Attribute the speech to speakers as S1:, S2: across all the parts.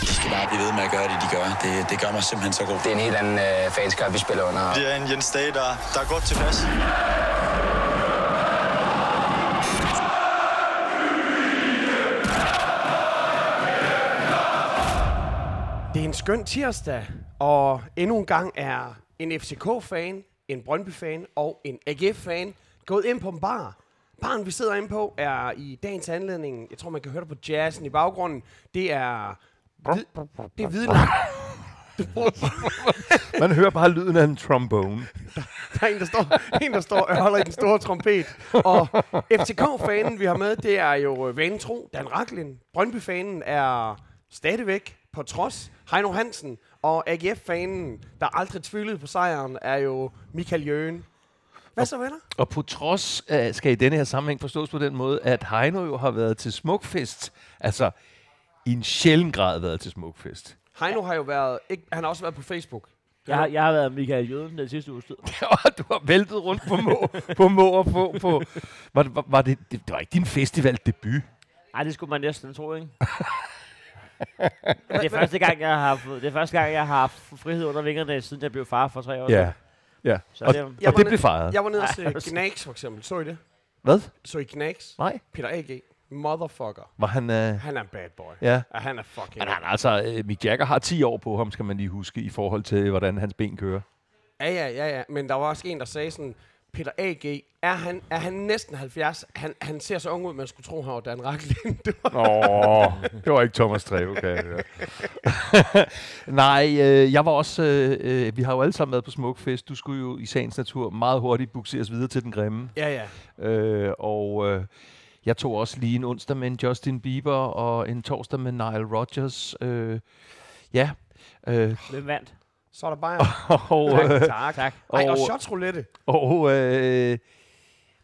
S1: De skal bare blive ved med at gøre det, de gør. Det, det gør mig simpelthen så god.
S2: Det er en helt anden øh, fanskab, vi spiller under.
S1: Det er en Jens Dage, der, der er godt tilpas.
S3: Det er en skøn tirsdag, og endnu en gang er en FCK-fan, en Brøndby-fan og en AGF-fan gået ind på en bar. Baren, vi sidder inde på, er i dagens anledning, jeg tror, man kan høre det på jazzen i baggrunden, det er... Vid, det er hvide
S4: Man hører bare lyden af en trombone.
S3: Der er en, der står, en, der står og holder i den store trompet. Og FCK-fanen, vi har med, det er jo øh, vanetro, Dan Raklin. Brøndby-fanen er stadigvæk på trods Heino Hansen. Og AGF-fanen, der aldrig tvivlede på sejren, er jo Michael Jøen. Hvad så, venner?
S4: Og på trods af, skal i denne her sammenhæng forstås på den måde, at Heino jo har været til smukfest. Altså, i en sjælden grad været til smukfest.
S3: Heino har jo været, ikke, han har også været på Facebook.
S5: Jeg, har, jeg har været Michael Jøden den sidste uge
S4: du har væltet rundt på må, på må og på. på. Var, det- var, var det, det, det var ikke din festivaldebut?
S5: Nej, det skulle man næsten tro, ikke? det er første gang, jeg har fået, det er første gang, jeg har haft frihed under vingerne, siden jeg blev far for tre år siden.
S4: Ja. ja.
S5: Så
S4: og,
S5: det
S4: og
S3: Jeg var
S4: det
S3: ned-
S4: blev fejret.
S3: Jeg var nede og se Gnags, for eksempel. Så I det?
S4: Hvad?
S3: Så I Gnags?
S4: Nej.
S3: Peter A.G. Motherfucker.
S4: Var han... Øh,
S3: Han er en bad boy.
S4: ja.
S3: Ja, han er fucking...
S4: Men han, altså, øh, Mick Jagger har 10 år på ham, skal man lige huske, i forhold til, hvordan hans ben kører.
S3: Ja, ja, ja, ja. Men der var også en, der sagde sådan, Peter A.G., er han, er han næsten 70? Han, han ser så ung ud, man skulle tro, han var Dan Racklin. Det var
S4: Åh, det var ikke Thomas Treve, kan jeg høre. Nej, øh, jeg var også... Øh, øh, vi har jo alle sammen været på Smukfest. Du skulle jo i sagens natur meget hurtigt bukseres videre til den grimme.
S3: Ja, ja.
S4: Øh, og øh, jeg tog også lige en onsdag med en Justin Bieber og en torsdag med Nile Rodgers. Øh, ja. Øh,
S5: Hvem vandt?
S3: Så er der bare...
S4: og, øh,
S3: tak.
S5: Tak.
S3: Ej, og
S4: Og-
S3: shots roulette.
S4: og øh,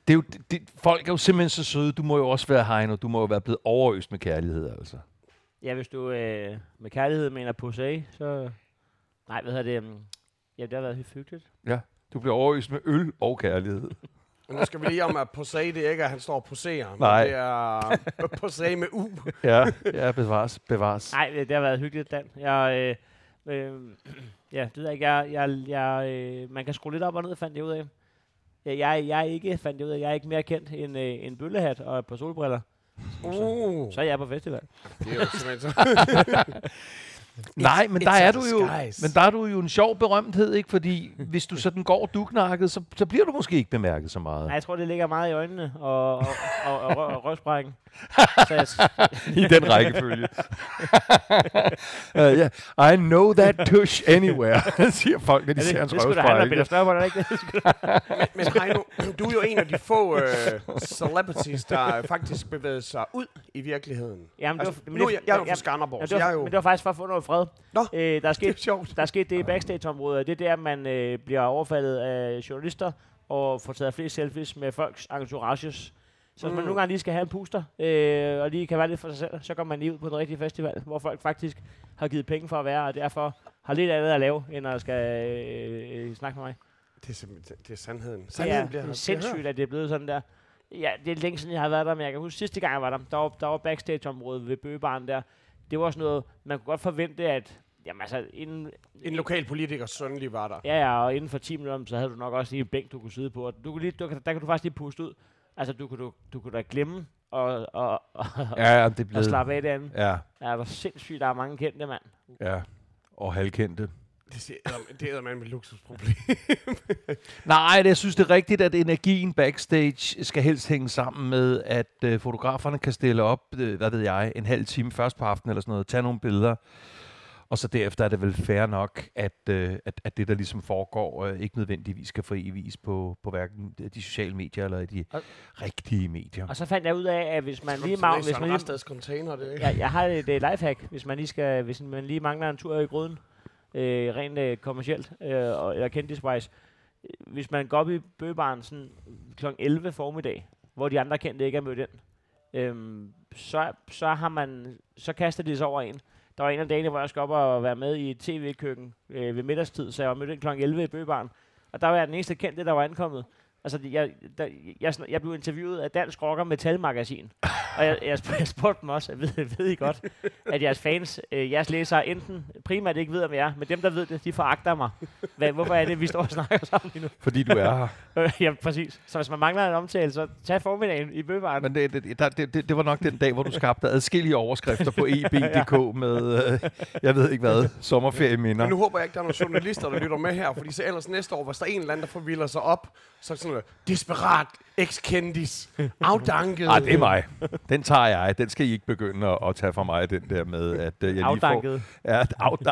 S4: det er jo, det, folk er jo simpelthen så søde. Du må jo også være Heino. Du må jo være blevet overøst med kærlighed, altså.
S5: Ja, hvis du øh, med kærlighed mener posé, så... Nej, hvad hedder det? um, Ja, det har været helt hyggeligt.
S4: Ja, du bliver overøst med øl og kærlighed.
S3: Men nu skal vi lige om, at Posey, det er ikke, at han står og poserer. men
S4: Nej.
S3: Det er Posey med U.
S4: Ja, ja bevares, bevares.
S5: Nej, det, det har været hyggeligt, Dan. Jeg, øh, øh, ja, det ved jeg ikke. Jeg, jeg, jeg, øh, man kan skrue lidt op og ned, fandt jeg ud af. Jeg, jeg, jeg er ikke, fandt jeg ud af, jeg er ikke mere kendt end øh, en bøllehat og et par solbriller.
S3: Uh,
S5: Så er jeg på festival.
S3: det er jo simpelthen så...
S4: Nej, men der er du jo, men der er du jo en sjov berømthed, ikke? Fordi hvis du sådan går duknakket, så, så bliver du måske ikke bemærket så meget.
S5: Nej, jeg tror, det ligger meget i øjnene og, og, og, og, og, røvsprækken. Jeg,
S4: I den rækkefølge. uh, yeah, I know that tush anywhere, siger folk, når de
S5: ja,
S4: ser
S5: det,
S4: hans
S5: det skulle da handle
S4: røvsprække.
S5: Det ikke det?
S3: Men Heino, du er jo en af de få uh, celebrities, der faktisk bevæger sig ud i virkeligheden.
S5: Jamen, det
S3: Altså,
S5: var,
S3: nu er jeg, jeg er jo fra Skanderborg,
S5: men
S3: så
S5: det
S3: jeg
S5: var,
S3: er jo...
S5: men det var faktisk for at få noget fred.
S3: Nå,
S5: Øh, der, er
S3: det er
S5: sket,
S3: sjovt.
S5: der er sket det i backstage-området, det er der, man øh, bliver overfaldet af journalister og får taget flest selfies med folks entourages. Så hvis man
S3: Mm.
S5: nogle gange lige skal have en puster, øh, og lige kan være lidt for sig selv, så går man lige ud på den rigtige festival, hvor folk faktisk har givet penge for at være, og derfor har lidt andet at lave, end at skal øh, øh, snakke med mig.
S3: Det er simpelthen det er sandheden. Sandheden
S5: er,
S3: bliver,
S5: det er
S3: bliver
S5: sindssygt, at det er blevet sådan der. Ja, det er længe siden, jeg har været der, men jeg kan huske sidste gang, jeg var der, der var, der var backstage-området ved Bøgebaren der. Det var sådan noget, man kunne godt forvente, at Jamen altså, inden,
S3: En lokal politiker søn lige var der.
S5: Ja, ja, og inden for 10 minutter, så havde du nok også lige en bænk, du kunne sidde på. Og du kunne lige, du, der kan du faktisk lige puste ud. Altså, du kunne, du, du kunne da glemme og, og, og,
S4: Ja, ja, det er
S5: og slappe af det andet.
S4: Ja,
S5: Ja, det er sindssygt, der er mange kendte, mand.
S4: ja. Og halvkendte.
S3: Det, er man med luksusproblem.
S4: Nej, det, jeg synes, det er rigtigt, at energien backstage skal helst hænge sammen med, at øh, fotograferne kan stille op, øh, hvad ved jeg, en halv time først på aftenen eller sådan noget, tage nogle billeder, og så derefter er det vel fair nok, at, øh, at, at det, der ligesom foregår, øh, ikke nødvendigvis skal frivis på, på hverken de sociale medier eller i de
S5: Og-
S4: rigtige medier.
S5: Og så fandt jeg ud af, at hvis man lige,
S3: læser
S5: hvis
S3: en
S5: man lige,
S3: container, det er ikke?
S5: ja, jeg har et uh, lifehack, hvis man lige skal, hvis man lige mangler en tur i gryden, øh, rent øh, kommercielt, øh, og, eller kendt Øh, Hvis man går op i bøgebaren sådan kl. 11 formiddag, hvor de andre kendte ikke er mødt ind, øh, så, så, har man, så kaster de sig over en. Der var en af dagene, hvor jeg skulle op og være med i tv-køkken øh, ved middagstid, så jeg var mødt ind kl. 11 i bøgebaren. Og der var jeg den eneste kendte, der var ankommet. Altså, jeg, der, jeg, jeg, jeg blev interviewet af Dansk Rocker Metal-magasin, og jeg, jeg, jeg spurgte dem også, jeg ved, ved I godt, at jeres fans, øh, jeres læsere, enten primært ikke ved, om jeg er, men dem, der ved det, de foragter mig. Hvad, hvorfor er det, vi står og snakker sammen lige nu?
S4: Fordi du er her.
S5: Øh, ja, præcis. Så hvis man mangler en omtale, så tag formiddagen i bøbaren.
S4: Men det, det, der, det, det, det var nok den dag, hvor du skabte adskillige overskrifter på eb.dk med, øh, jeg ved ikke hvad, sommerferieminder.
S3: Men nu håber jeg ikke, der er nogle journalister, der lytter med her, fordi så ellers næste år, hvis der er en eller anden, der forvilder sig op, så er det sådan noget, desperat, eks-kendis, afdanket.
S4: Ah, det er mig. Den tager jeg. Den skal I ikke begynde at, at tage fra mig, den der med, at øh, jeg lige får...
S5: Afdanket.
S4: Ja, af,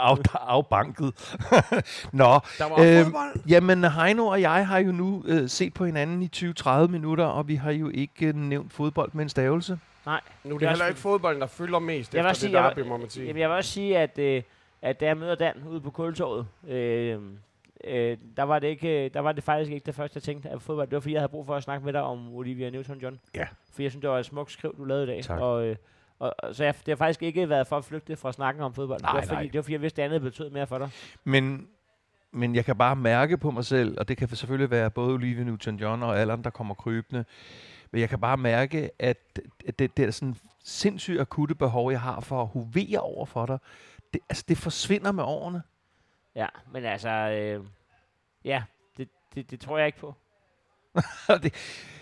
S4: af, afbanket. Nå,
S3: Der var fodbold.
S4: jamen Heino og jeg har jo nu øh, set på hinanden i 20-30 minutter, og vi har jo ikke øh, nævnt fodbold med en stavelse.
S5: Nej.
S3: Nu er det heller ikke fodbolden, der fylder mest
S5: Jeg
S3: efter det
S5: sige, jeg,
S3: derby, må man sige.
S5: Jamen, jeg vil også sige, at, øh, at da jeg møder Dan ude på Kultorvet, øh, øh, der, var det ikke, der var det faktisk ikke det første, jeg tænkte at fodbold. Det var, fordi jeg havde brug for at snakke med dig om Olivia Newton-John.
S4: Ja.
S5: For jeg synes, det var et smukt skriv, du lavede i dag.
S4: Tak.
S5: Og, øh, og, så jeg, det har faktisk ikke været for at flygte fra snakken om fodbold.
S4: Nej,
S5: det, var, fordi,
S4: nej.
S5: det var fordi, jeg vidste, at det andet betød mere for dig.
S4: Men, men jeg kan bare mærke på mig selv, og det kan selvfølgelig være både Olivia Newton-John og Allan, der kommer krybende, men jeg kan bare mærke, at at det, det er sådan sindssygt akutte behov, jeg har for at hovere over for dig, det, altså det forsvinder med årene.
S5: Ja, men altså... Øh, ja, det, det, det tror jeg ikke på.
S4: det,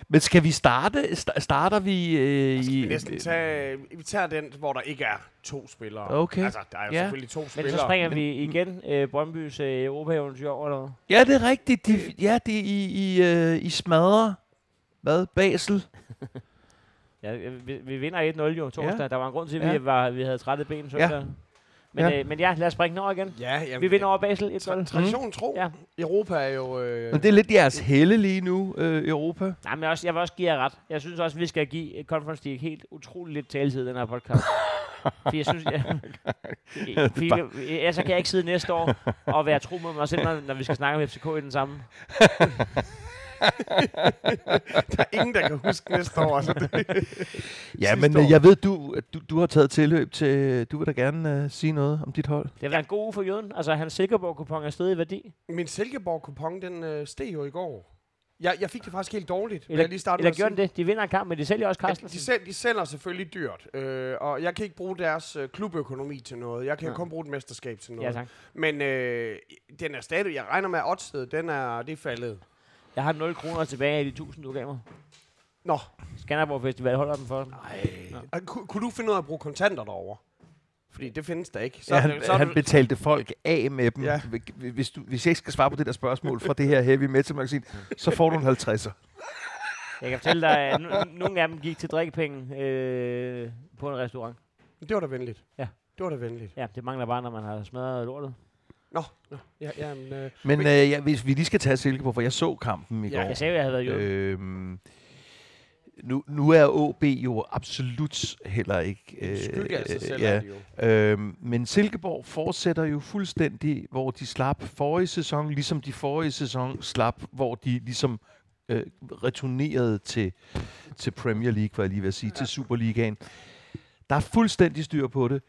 S4: men skal vi starte? Sta- Starter vi øh,
S3: Vi
S4: i...
S3: næsten tage, vi tager den, hvor der ikke er to spillere.
S4: Okay.
S3: Altså, der er jo
S4: Ja.
S3: selvfølgelig to
S5: Men
S3: spillere.
S5: så springer
S4: Men-
S5: vi igen øh, Brøndbys øh, Europa-eventyr over, eller hvad?
S4: Ja, det er rigtigt. De, ja, det er i, i, øh, i smadre. Hvad? Basel?
S5: Ja, vi, vi vinder 1-0 jo torsdag.
S4: Ja.
S5: Der var en grund til, at
S4: Ja.
S5: vi, var, vi havde trætte ben søndag. Men,
S4: Ja.
S5: øh, men ja, lad os springe den over igen.
S3: Ja, jamen,
S5: Vi vinder over Basel 1-0.
S3: Tra- tradition tro.
S5: Ja.
S3: Europa er jo... Øh,
S4: Men det er lidt jeres helle lige nu, øh, Europa.
S5: Nej, men også, jeg vil også give jer ret. Jeg synes også, vi skal give øh, Conference League helt utroligt lidt taletid i den her podcast. Fordi jeg synes... Jeg, fordi, ja, så kan jeg ikke sidde næste år og være tro med mig selv, når, når vi skal snakke om FCK i den samme.
S3: der er ingen, der kan huske næste år. Altså, det,
S4: Ja, men
S3: år.
S4: øh, jeg ved, du, at du, du har taget tilløb til... Du vil da gerne øh, sige noget om dit hold.
S5: Det været en god uge for Jøden. Altså, hans Silkeborg-kupon er stedet i værdi.
S3: min Silkeborg-kupon, den øh, steg jo i går. Jeg, jeg fik det faktisk helt dårligt.
S5: Eller,
S3: jeg lige starte
S5: eller gjorde den det? De vinder en kamp, men de sælger også
S3: Ja,
S5: Carstensen.
S3: de, selv, de sælger selvfølgelig dyrt, øh, og jeg kan ikke bruge deres øh, klubøkonomi til noget. Jeg kan
S5: Ja.
S3: kun bruge et mesterskab til noget.
S5: Ja, tak.
S3: Men øh, den er stadig, jeg regner med, at oddset, den er, det er faldet.
S5: Jeg har 0 kroner tilbage af de 1000, du gav mig.
S3: Nå,
S5: Skanderborg Festival holder den for.
S3: Ej. Kunne, kunne du finde ud af at bruge kontanter derovre? Fordi det findes der ikke.
S4: Så, ja, han,
S3: er
S4: han betalte folk af med dem.
S3: Ja.
S4: Ja. Hvis, du, hvis jeg ikke skal svare på det der spørgsmål fra det her heavy metal magasin, så får du en 50'er.
S5: Jeg kan fortælle dig, at no- nogle af dem gik til drikkepenge øh, på en restaurant.
S3: Det var da venligt.
S5: Ja.
S3: Det var da venligt.
S5: Ja, det mangler bare, når man har smadret lortet.
S3: Nå, nå. Ja, jamen, øh,
S4: Men øh, ja, hvis vi lige skal tage Silkeborg, for jeg så kampen i
S3: Ja,
S4: går.
S5: Jeg sagde jo, at jeg havde været jøde.
S4: Øhm, nu, nu er OB jo absolut heller ikke...
S3: øh, skygge af sig selv
S4: ja,
S3: er de jo.
S4: øhm, men Silkeborg fortsætter jo fuldstændig, hvor de slap forrige sæson, ligesom de forrige sæson slap, hvor de ligesom øh, returnerede til, til Premier League, var jeg lige ved at sige, ja. til Superligaen. Der er fuldstændig styr på det.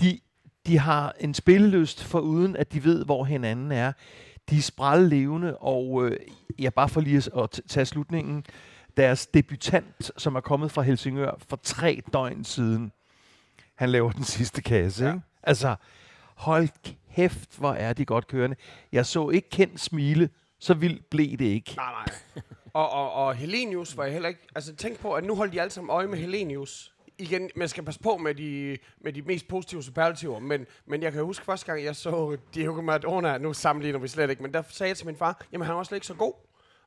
S4: De, de har en spillelyst for uden, at de ved, hvor hinanden er. De er sprællevende, og øh, ja, bare for lige at, tage slutningen, deres debutant, som er kommet fra Helsingør for tre døgn siden, han laver den sidste kasse.
S3: Ja.
S4: Ikke? Altså, hold kæft, hvor er de godt kørende. Jeg så ikke kendt smile, så vildt blev det ikke.
S3: Nej, nej. Og, og, og Helenius var jeg heller ikke... Altså, tænk på, at nu holdt de alle sammen øje med Helenius. Igen, man skal passe på med de, med de mest positive superlativer, men, men jeg kan huske første gang, jeg så Diego Maradona, nu sammenligner vi slet ikke, men der sagde jeg til min far, jamen han var slet ikke så god.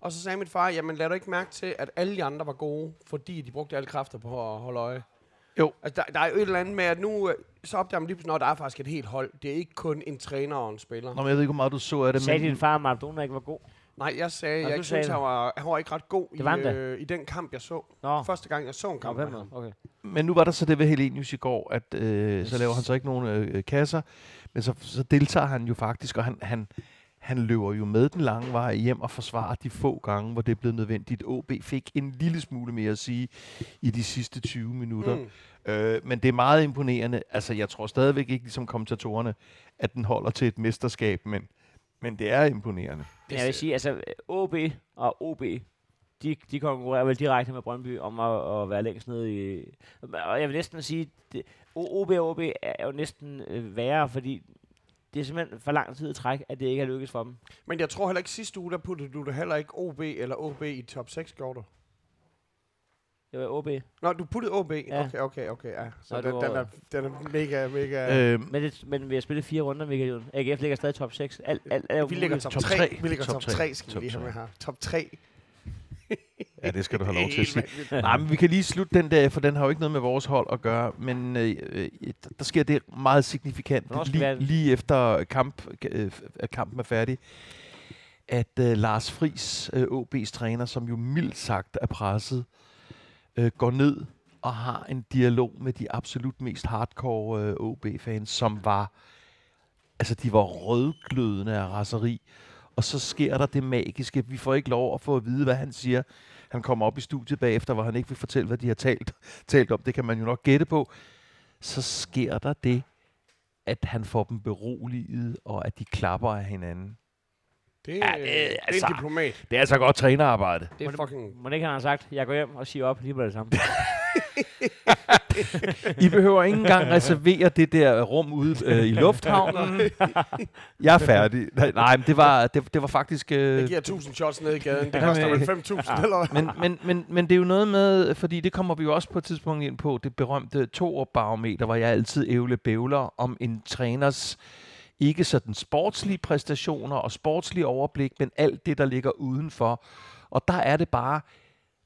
S3: Og så sagde min far, jamen lad du ikke mærke til, at alle de andre var gode, fordi de brugte alle kræfter på at holde øje.
S4: Jo.
S3: Altså, der, der er jo et eller andet med, at nu øh, så opdager man lige pludselig, at der er faktisk et helt hold. Det er ikke kun en træner og en spiller.
S4: Nå, men jeg ved ikke, hvor meget du så af det,
S5: Sagde
S4: men
S5: din far, at Maradona ikke var god?
S3: Nej, jeg sagde,
S5: Nå,
S3: jeg ikke
S5: sagde
S3: synes, han var, han var ikke ret god i, øh, i den kamp, jeg så.
S5: Nå,
S3: Første gang, jeg så en
S5: Nå
S3: kamp
S5: på
S3: med ham.
S5: Okay.
S4: Men nu var der så det ved Helenius i går, at øh, så laver han så ikke nogen øh, øh, kasser, men så, så deltager han jo faktisk, og han, han, han løber jo med den lange vej hjem og forsvarer de få gange, hvor det er blevet nødvendigt. OB fik en lille smule mere at sige i de sidste 20 minutter.
S3: Mm.
S4: Mm. Øh, men det er meget imponerende. Altså, jeg tror stadigvæk ikke, ligesom kommentatorerne, at den holder til et mesterskab, men, men det er imponerende.
S5: Men jeg vil sige, altså OB og OB de, de konkurrerer vel direkte med Brøndby om at, at være længst nede i... Og jeg vil næsten sige, det, OB og OB er jo næsten øh, værre, fordi det er simpelthen for lang tid at træk, at det ikke er lykkedes for dem.
S3: Men jeg tror heller ikke sidste uge, der puttede du det heller ikke OB eller OB i top 6, gjorde du?
S5: Det var OB.
S3: Nå, du puttede OB?
S5: Ja.
S3: Okay, okay, okay, ja. Så
S5: Så
S3: den, den, er, den er mega, mega... Øh,
S5: Men, det, men vi har spillet fire runder, Michael Jon. AGF ligger stadig top 6. Alt, alt er
S3: vi ligger top,
S4: Top
S3: 3.
S4: tre.
S3: Vi ligger top
S4: Top
S3: 3,
S4: tre.
S3: skal vi
S4: Top
S3: lige have med her. Top 3.
S4: ja, det skal du have lov til at sige. Nej, men vi kan lige slutte den der, for den har jo ikke noget med vores hold at gøre. Men øh, øh, der sker det meget signifikant, lige, lige efter kamp, øh, kampen er færdig, at øh, Lars Friis, øh, OB's træner, som jo mildt sagt er presset, øh, går ned og har en dialog med de absolut mest hardcore øh, OB-fans, som var, altså de var rødglødende af raseri. Og så sker der det magiske. Vi får ikke lov at få at vide, hvad han siger. Han kommer op i studiet bagefter, hvor han ikke vil fortælle, hvad de har talt, talt om. Det kan man jo nok gætte på. Så sker der det, at han får dem beroliget, og at de klapper af hinanden.
S3: Det,
S4: Ja,
S3: ja,
S4: det-
S3: det, det er
S4: altså-
S3: en diplomat.
S4: Det er altså godt trænerarbejde.
S3: Det er fucking...
S5: Må det ikke han har sagt, jeg går hjem og siger op lige på det samme.
S4: I behøver ikke engang reservere det der rum ude øh, i lufthavnen. Jeg er færdig. Nej, Nej, men det var, det, det var faktisk... Øh,
S3: Jeg giver 1000 shots ned i gaden. Det
S4: Ja,
S3: koster vel 5000, eller hvad?
S4: men, men, men, men det er jo noget med, fordi det kommer vi jo også på et tidspunkt ind på, det berømte to-barometer, hvor jeg altid ævle bævler om en træners ikke sådan sportslige præstationer og sportslige overblik, men alt det, der ligger udenfor. Og der er det bare,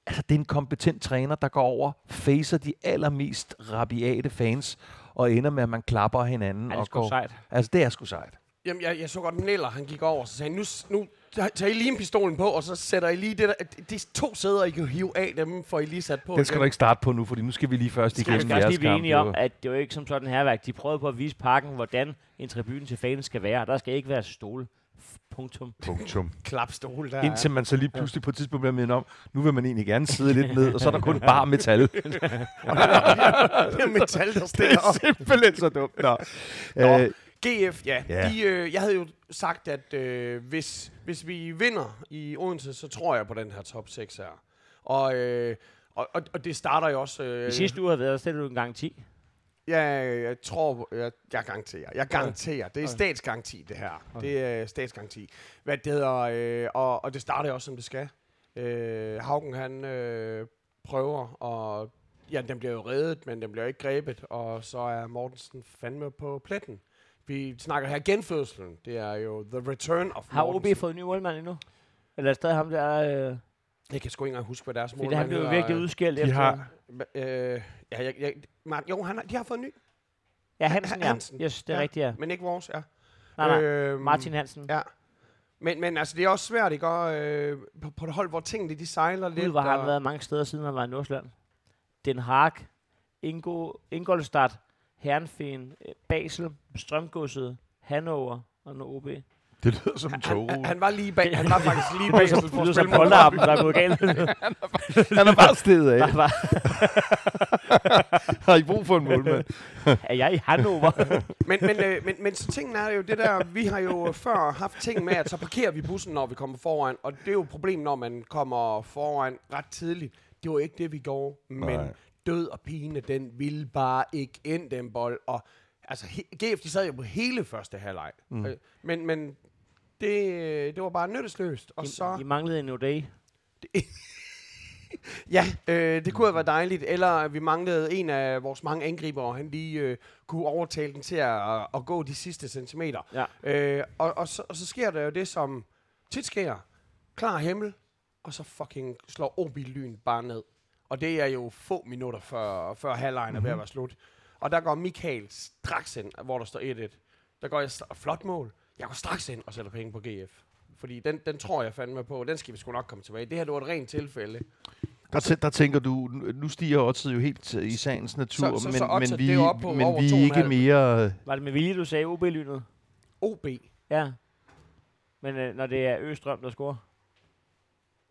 S4: altså det er en kompetent træner, der går over, facer de allermest rabiate fans, og ender med, at man klapper hinanden.
S5: Ja, det er
S4: og går,
S5: sejt.
S4: Altså det er sgu sejt.
S3: Jamen, jeg, jeg så godt Neller, han gik over, og så sagde han, nu, nu tager I lige pistolen på, og så sætter I lige det der, de to sæder, I kan hive af, dem får I lige sat på.
S4: Den skal
S3: igen."
S4: du ikke starte på nu, fordi nu skal vi lige først
S5: Vi
S4: igennem
S5: skal også
S4: jeres
S5: lige blive
S4: kamp.
S5: enige om,
S4: jo.
S5: at det var ikke som sådan herværk. De prøvede på at vise parken, hvordan en tribune til fans skal være. Der skal ikke være stole. Punktum.
S4: Punktum.
S3: Klapstol der.
S4: Indtil man så lige pludselig på et tidspunkt bliver mindet om, nu vil man egentlig gerne sidde lidt ned, og så er der kun bare metal. det
S3: det er metal, der stiller op.
S4: er simpelthen så dumt. Nå.
S3: Nå.
S4: Øh,
S3: GF, ja.
S4: Ja.
S3: De, øh, jeg havde jo sagt, at øh, hvis, hvis vi vinder i Odense, så tror jeg på den her top 6 her. Og, øh, og, og, og det starter jo også... Øh,
S5: I sidste uge havde været, stillede du en gang 10.
S3: Ja, jeg tror, jeg, jeg garanterer. Jeg garanterer. Det er statsgaranti, det her.
S5: Okay.
S3: Det er statsgaranti. Hvad det hedder, øh, og, og det starter jo også, som det skal. Øh, Haugen, han øh, prøver, og ja, den bliver jo reddet, men den bliver ikke grebet, og så er Mortensen fandme på pletten. Vi snakker her genfødslen. Det er jo the return of
S5: Har OB
S3: Mortensen.
S5: fået en ny målmand endnu? Eller er det stadig ham der... Øh,
S3: Jeg kan sgu ikke engang huske, hvad deres
S5: fordi
S3: målmand
S5: han blev jo virkelig udskældt efter...
S4: har-
S3: Øh, ja, jeg, jeg, Martin, jo, han, har- de har fået en ny,
S5: Ja, Hansen, ja.
S3: Hansen.
S5: Yes, det er
S3: Ja.
S5: rigtigt, ja.
S3: men ikke vores, ja.
S5: Nej, nej.
S3: Øhm,
S5: Martin Hansen.
S3: Ja. Men, men altså, det er også svært, ikke? Og, øh, på, på det hold, hvor tingene de sejler lidt.
S5: Gud, hvor har han
S3: og-
S5: været mange steder, siden han var i Nordsjælland. Den Haag, Ingo, Ingolstadt, Herrenfen, øh, Basel, Strømgodset, Hannover og nu OB.
S4: det lyder som en
S3: han,
S4: togrute.
S3: han, han, var lige bag, han var faktisk lige
S5: Det
S3: bag at
S5: lyder som
S3: spille mod
S5: polterappen, der er gået galt.
S4: Han er bare stedet af.
S5: Var,
S4: Har I brug for en målmand?
S5: er jeg i Hannover?
S3: men, men, øh, men, men så tingene er jo det der, vi har jo før haft ting med, at så parkerer vi bussen, når vi kommer foran. Og det er jo et problem, når man kommer foran ret tidligt. Det var ikke det, vi gjorde. Men
S4: Nej.
S3: Død og pine, den ville bare ikke ind, den bold. Og altså, GF, de sad jo på hele første halvleg. Mm. Men, men det, det var bare nyttesløst. Og så...
S5: I, I manglede en O'Day.
S3: Ja, øh, det kunne have været dejligt. Eller vi manglede en af vores mange angriber, og han lige øh, kunne overtale den til at, at gå de sidste centimeter.
S5: Ja.
S3: Øh, og, og, så, og så sker der jo det, som tit sker. Klar himmel, og så fucking slår OB Lyn bare ned. Og det er jo få minutter før, før halvlejen er ved at være slut. Og der går Michael straks ind, hvor der står 1-1. Der går jeg flot mål. Jeg går straks ind og sætter penge på GF. Fordi den, den tror jeg fandme på. Den skal vi sgu nok komme tilbage. Det her det var et rent tilfælde.
S4: Der, tæ- der tænker du, nu- stiger oddset jo helt i sagens natur,
S3: Så- så-
S4: men,
S3: så
S4: men vi,
S3: det er jo oppe på
S4: men vi er
S3: 2,5.
S4: ikke mere...
S5: Var det med vilje, du sagde OB-lynet?
S3: OB.
S5: Ja. Men øh, når det er Østrøm, der scorer.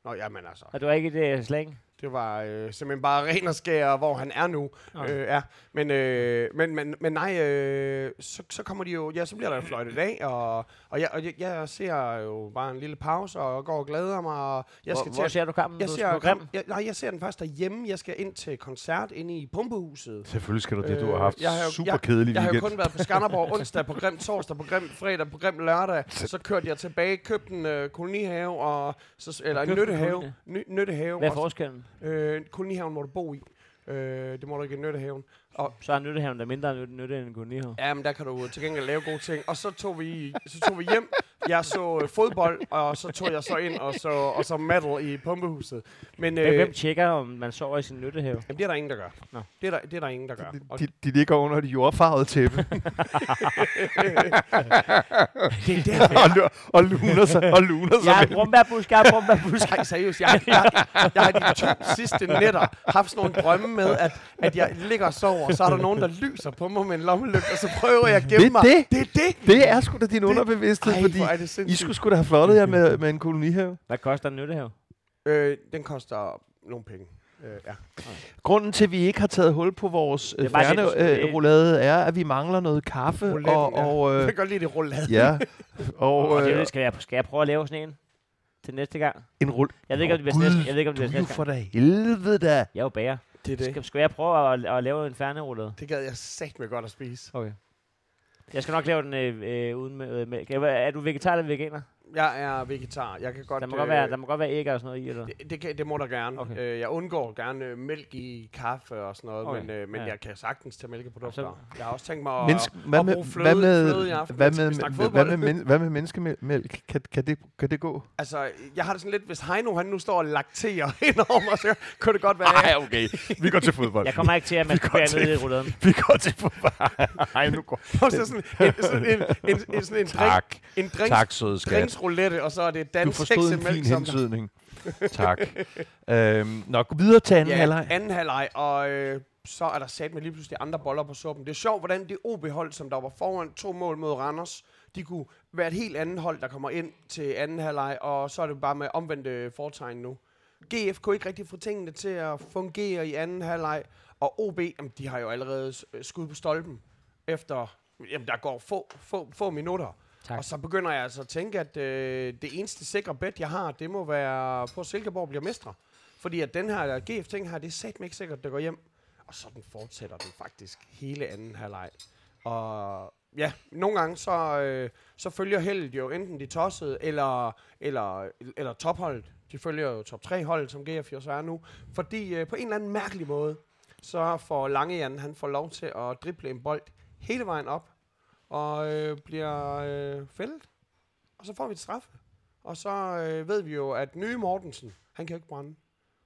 S3: Nå, jamen altså.
S5: Og det var ikke det slang?
S3: Det var øh, simpelthen bare ren og skær, hvor han er nu.
S5: Nå.
S3: Øh, ja. men, øh, men, men, men nej, øh, så, så kommer de jo, ja, så bliver der fløjtet af, og, og, jeg, og jeg, jeg ser jo bare en lille pause, og går og glæder mig, og jeg skal
S5: hvor, hvor
S3: til
S5: ser du kampen?
S3: jeg
S5: på,
S3: ser, kamp, jeg, nej, jeg ser den først derhjemme. Jeg skal ind til koncert inde i Pumpehuset.
S4: Selvfølgelig skal du det. Du har
S3: Øh,
S4: haft
S3: jeg har jo-
S4: super
S3: jeg-
S4: kedelig
S3: Jeg har jo
S4: weekend.
S3: kun været på Skanderborg onsdag, på Grim torsdag, på Grim fredag, på Grim lørdag. Så kørte jeg tilbage, købte en øh, kolonihave, og, så, eller en nyttehave. Ny, nyttehave.
S5: Hvad er forskellen?
S3: Øh, kolonihaven må du bo i. Øh, det må du ikke i Nøttehaven. Og
S5: Så er nyttehaven der mindre nytte, nytte end en kolonihave.
S3: ja, men der kan du til gengæld lave gode ting. Og så tog vi, så tog vi hjem. Jeg så øh, fodbold, og så tog jeg så ind og så, og så metal i pumpehuset. Men
S5: Øh. Hvem tjekker, om man sover i sin nyttehave?
S3: jamen, det er der ingen, der gør.
S5: Nå.
S3: Det er der, det er der ingen, der gør. Og
S4: De, de ligger under det jordfarvede tæppe
S3: det er derfor,
S4: og, lu- og luner sig, og luner sig
S5: Jeg er brumbærbusk, jeg er brumbærbusk.
S3: Nej, seriøst. Jeg, jeg, jeg, jeg har de to sidste nætter haft sådan nogle drømme med, at, at jeg ligger og sover, og så er der nogen, der lyser på mig med en lommelygte, og så prøver jeg at gemme
S4: Det
S3: mig.
S4: det.
S3: Det er det.
S4: Det er sgu da din underbevidsthed,
S3: Ej,
S4: fordi
S3: hvor er det
S4: I skulle sgu da have flottet jer med, med en kolonihave.
S5: Hvad koster en nyttehave?
S3: Øh, den koster nogle penge. Øh, ja.
S4: Grunden til, at vi ikke har taget hul på vores
S5: Det er
S4: øh, øh, er, at vi mangler noget kaffe.
S3: Rouletten,
S4: og,
S3: ja.
S4: og,
S3: Jeg
S4: øh,
S3: kan godt lide det roulade.
S4: ja, og
S5: Og
S4: øh,
S5: det skal jeg, skal jeg prøve at lave sådan en til næste gang?
S4: en rull.
S5: Jeg ved ikke, om det bliver næste, jeg ved ikke, om det
S4: Du
S5: bliver
S4: er jo
S5: næste
S4: for
S5: gang.
S4: da helvede da.
S5: Jeg er jo bager.
S3: Det er det.
S5: Skal, skal jeg prøve at, at lave en færnerullade?
S3: Det gad jeg sagt med godt at spise.
S5: Okay. Jeg skal nok lave den øh, øh, uden med, øh. Er, er du vegetar eller veganer?
S3: Jeg er vegetar. Jeg kan godt...
S5: Der må, godt være, der må godt være æg og sådan noget i, eller?
S3: det, det, kan, det må der gerne.
S5: Okay.
S3: Øh, jeg undgår gerne øh, mælk i kaffe og sådan noget,
S5: Okay.
S3: men, øh, men
S5: Ja.
S3: jeg kan sagtens tage mælkeprodukter.
S5: Så-
S3: Jeg har også tænkt mig at,
S4: Menneske, hvad,
S3: at
S4: med,
S3: bruge fløde,
S4: hvad, med,
S3: fløde i aften.
S4: hvad,
S3: Skal
S4: med, hvad, med, men, hvad med menneskemælk? Kan, kan, det, kan det gå?
S3: Altså, jeg har det sådan lidt, hvis Heino han nu står og lakterer ind over mig, så kunne det godt være...
S4: Nej, okay. Vi går til fodbold.
S5: Jeg kommer ikke til at masturbere ned i rulladen.
S4: Vi går til fodbold. Nej, nu går
S3: Og så sådan en, sådan en, en, en, sådan en, drink,
S4: Tak.
S3: en drinks,
S4: Tak, søde skat.
S3: Drinksroulette, og så er det
S4: Du
S3: dansk
S4: forstod en fin hensydning. tak. Øhm, gå videre til anden
S3: Ja,
S4: halvleg.
S3: anden halvleg, og øh, så er der sat med lige pludselig andre boller på suppen. Det er sjovt, hvordan det OB-hold, som der var foran to mål mod Randers, de kunne være et helt andet hold, der kommer ind til anden halvleg, og så er det bare med omvendte fortegn nu. GF kunne ikke rigtig få tingene til at fungere i anden halvleg, og OB, jamen, de har jo allerede øh, skud på stolpen efter, jamen, der går få, få, få minutter.
S5: Tak.
S3: Og så begynder jeg altså at tænke, at øh, det eneste sikre bet, jeg har, det må være på, at Silkeborg bliver mestre. Fordi at den her GF-ting her, det er satme ikke sikkert, at det går hjem. Og sådan fortsætter den faktisk hele anden halvleg. Og ja, nogle gange så, øh, så følger heldet jo enten de tossede, eller, eller, eller topholdet. De følger jo top 3 holdet, som GF jo så er nu. Fordi øh, på en eller anden mærkelig måde, så får Langejan, han får lov til at drible en bold hele vejen op, og øh, bliver øh, fældet. Og så får vi et straffe. Og så øh, ved vi jo, at nye Mortensen, han kan jo ikke brænde.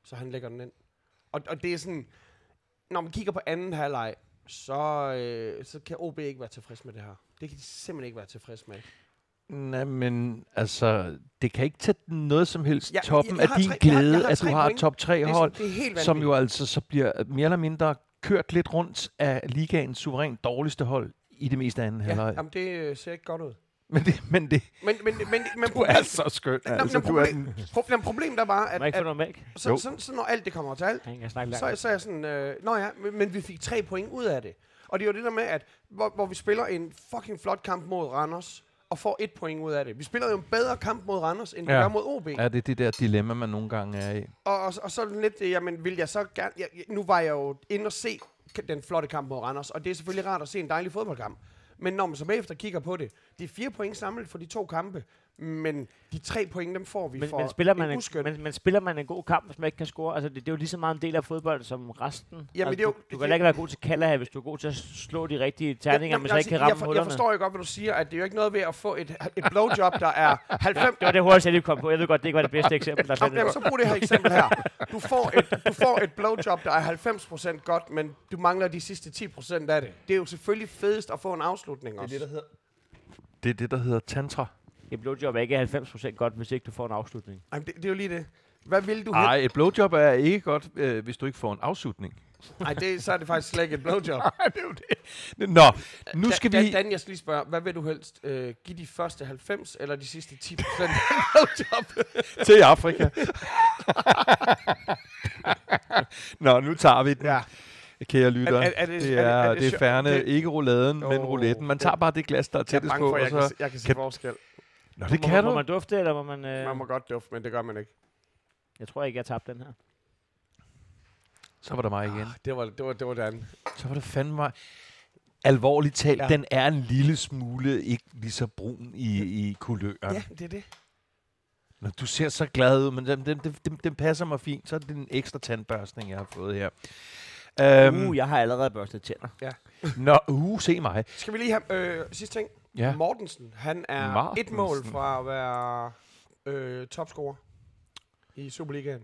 S3: Så han lægger den ind. Og, og det er sådan, når man kigger på anden halvleg, så, øh, så kan OB ikke være tilfreds med det her. Det kan de simpelthen ikke være tilfreds med.
S4: Nej, men altså, det kan ikke tage noget som helst
S3: Ja,
S4: toppen
S3: jeg
S4: af
S3: har
S4: din
S3: tre- jeg har-
S4: glæde,
S3: jeg har
S4: at du har et top 3
S3: Det er,
S4: hold,
S3: sådan- det er helt
S4: som jo altså så bliver mere eller mindre kørt lidt rundt af ligaens suverænt dårligste hold i det meste af anden
S3: Ja,
S4: halvleg.
S3: jamen, det øh, ser ikke godt ud.
S4: Men det, men det,
S3: Men, men, men, men
S4: du er så skøn.
S3: Nå,
S4: Altså,
S3: men
S4: du er
S3: problem-
S4: den,
S3: Problem, problem der var, at,
S5: jeg ikke
S3: at
S5: mælk?
S3: så, så, så, når alt det kommer til alt, så, så er jeg sådan, øh, nå ja, men, men vi fik tre point ud af det. Og det er jo det der med, at hvor, hvor vi spiller en fucking flot kamp mod Randers, og får et point ud af det. Vi spiller jo en bedre kamp mod Randers, end vi
S4: Ja.
S3: gør mod OB.
S4: er det det der dilemma, man nogle gange er i?
S3: Og, og, og så er det lidt, jamen vil jeg så gerne, jeg, nu var jeg jo inde og se den flotte kamp mod Randers, og det er selvfølgelig rart at se en dejlig fodboldkamp. Men når man så bagefter kigger på det, det er fire point samlet for de to kampe, men de tre point, dem får vi
S5: Men,
S3: for
S5: men, spiller man
S3: en
S5: en,
S3: uskøn.
S5: men, men spiller man en god kamp, hvis man ikke kan score? Altså, det, det er jo lige så meget en del af fodbold som resten. altså,
S3: det er jo-
S5: du, du
S3: det-
S5: kan da ikke være god til kalder hvis du er god til at slå de rigtige terninger, men så ikke kan
S3: jeg,
S5: ramme
S3: for, jeg forstår jo godt, hvad du siger, at det er jo ikke noget ved at få et, et blowjob, der er 90...
S5: Det var det hurtigt, jeg lige kom på. Jeg ved godt, det ikke var det bedste eksempel, der
S3: Jamen,
S5: fandt
S3: jamen, så brug det her eksempel her. Du får, et, du får et blowjob, der er 90% godt, men du mangler de sidste 10% af det. Det er jo selvfølgelig fedest at få en afslutning også.
S4: der hedder... Det er det, der hedder tantra.
S5: Et blowjob er ikke 90% godt, hvis ikke du får en afslutning.
S3: Jamen, det, det er jo lige det. Hvad vil du
S4: Nej, et blowjob er ikke godt, øh, hvis du ikke får en afslutning.
S3: Nej, det, så er det faktisk slet ikke et blowjob.
S4: det er jo det. Nå, nu
S3: Da-
S4: skal vi...
S3: Dan, jeg skal lige spørge, hvad vil du helst? Øh, give de første 90 eller de sidste 10% af blowjob?
S4: til Afrika. Nå, nu tager vi den,
S3: Ja.
S4: kære lytter.
S3: Er- er- er det-
S4: det,
S3: er
S4: er,
S3: det- er det
S4: det er færne,
S3: Det-
S4: ikke rouladen, men
S3: Åh,
S4: rouletten. Man tager bare det glas, der er
S3: Jeg
S4: tættest på.
S3: for, jeg
S4: og
S3: kan,
S4: så...
S3: se- jeg kan se
S4: kan-
S3: forskel.
S4: Nå, det
S5: må,
S4: kan
S5: må
S4: du.
S5: man dufte, eller må man... Øh,
S3: Man må godt dufte, men det gør man ikke.
S5: Jeg tror ikke, jeg tabte den her.
S4: Så var der mig igen.
S3: Ah, Det var det var det var andet.
S4: Så var det fandme mig. Alvorligt talt,
S3: Ja.
S4: ja. den er en lille smule ikke lige så brun i, i kuløren.
S3: Ja, det er det.
S4: Når du ser så glad ud, men den, den, den, den, den passer mig fint. Så er det en ekstra tandbørstning, jeg har fået her. Øhm,
S5: Uh, jeg har allerede børstet tænder.
S4: Nå, uh, se mig.
S3: Skal vi lige have øh, sidste ting?
S4: Ja.
S3: Mortensen, han er et
S4: Mortensen.
S3: mål fra at være øh, topscorer i Superligaen.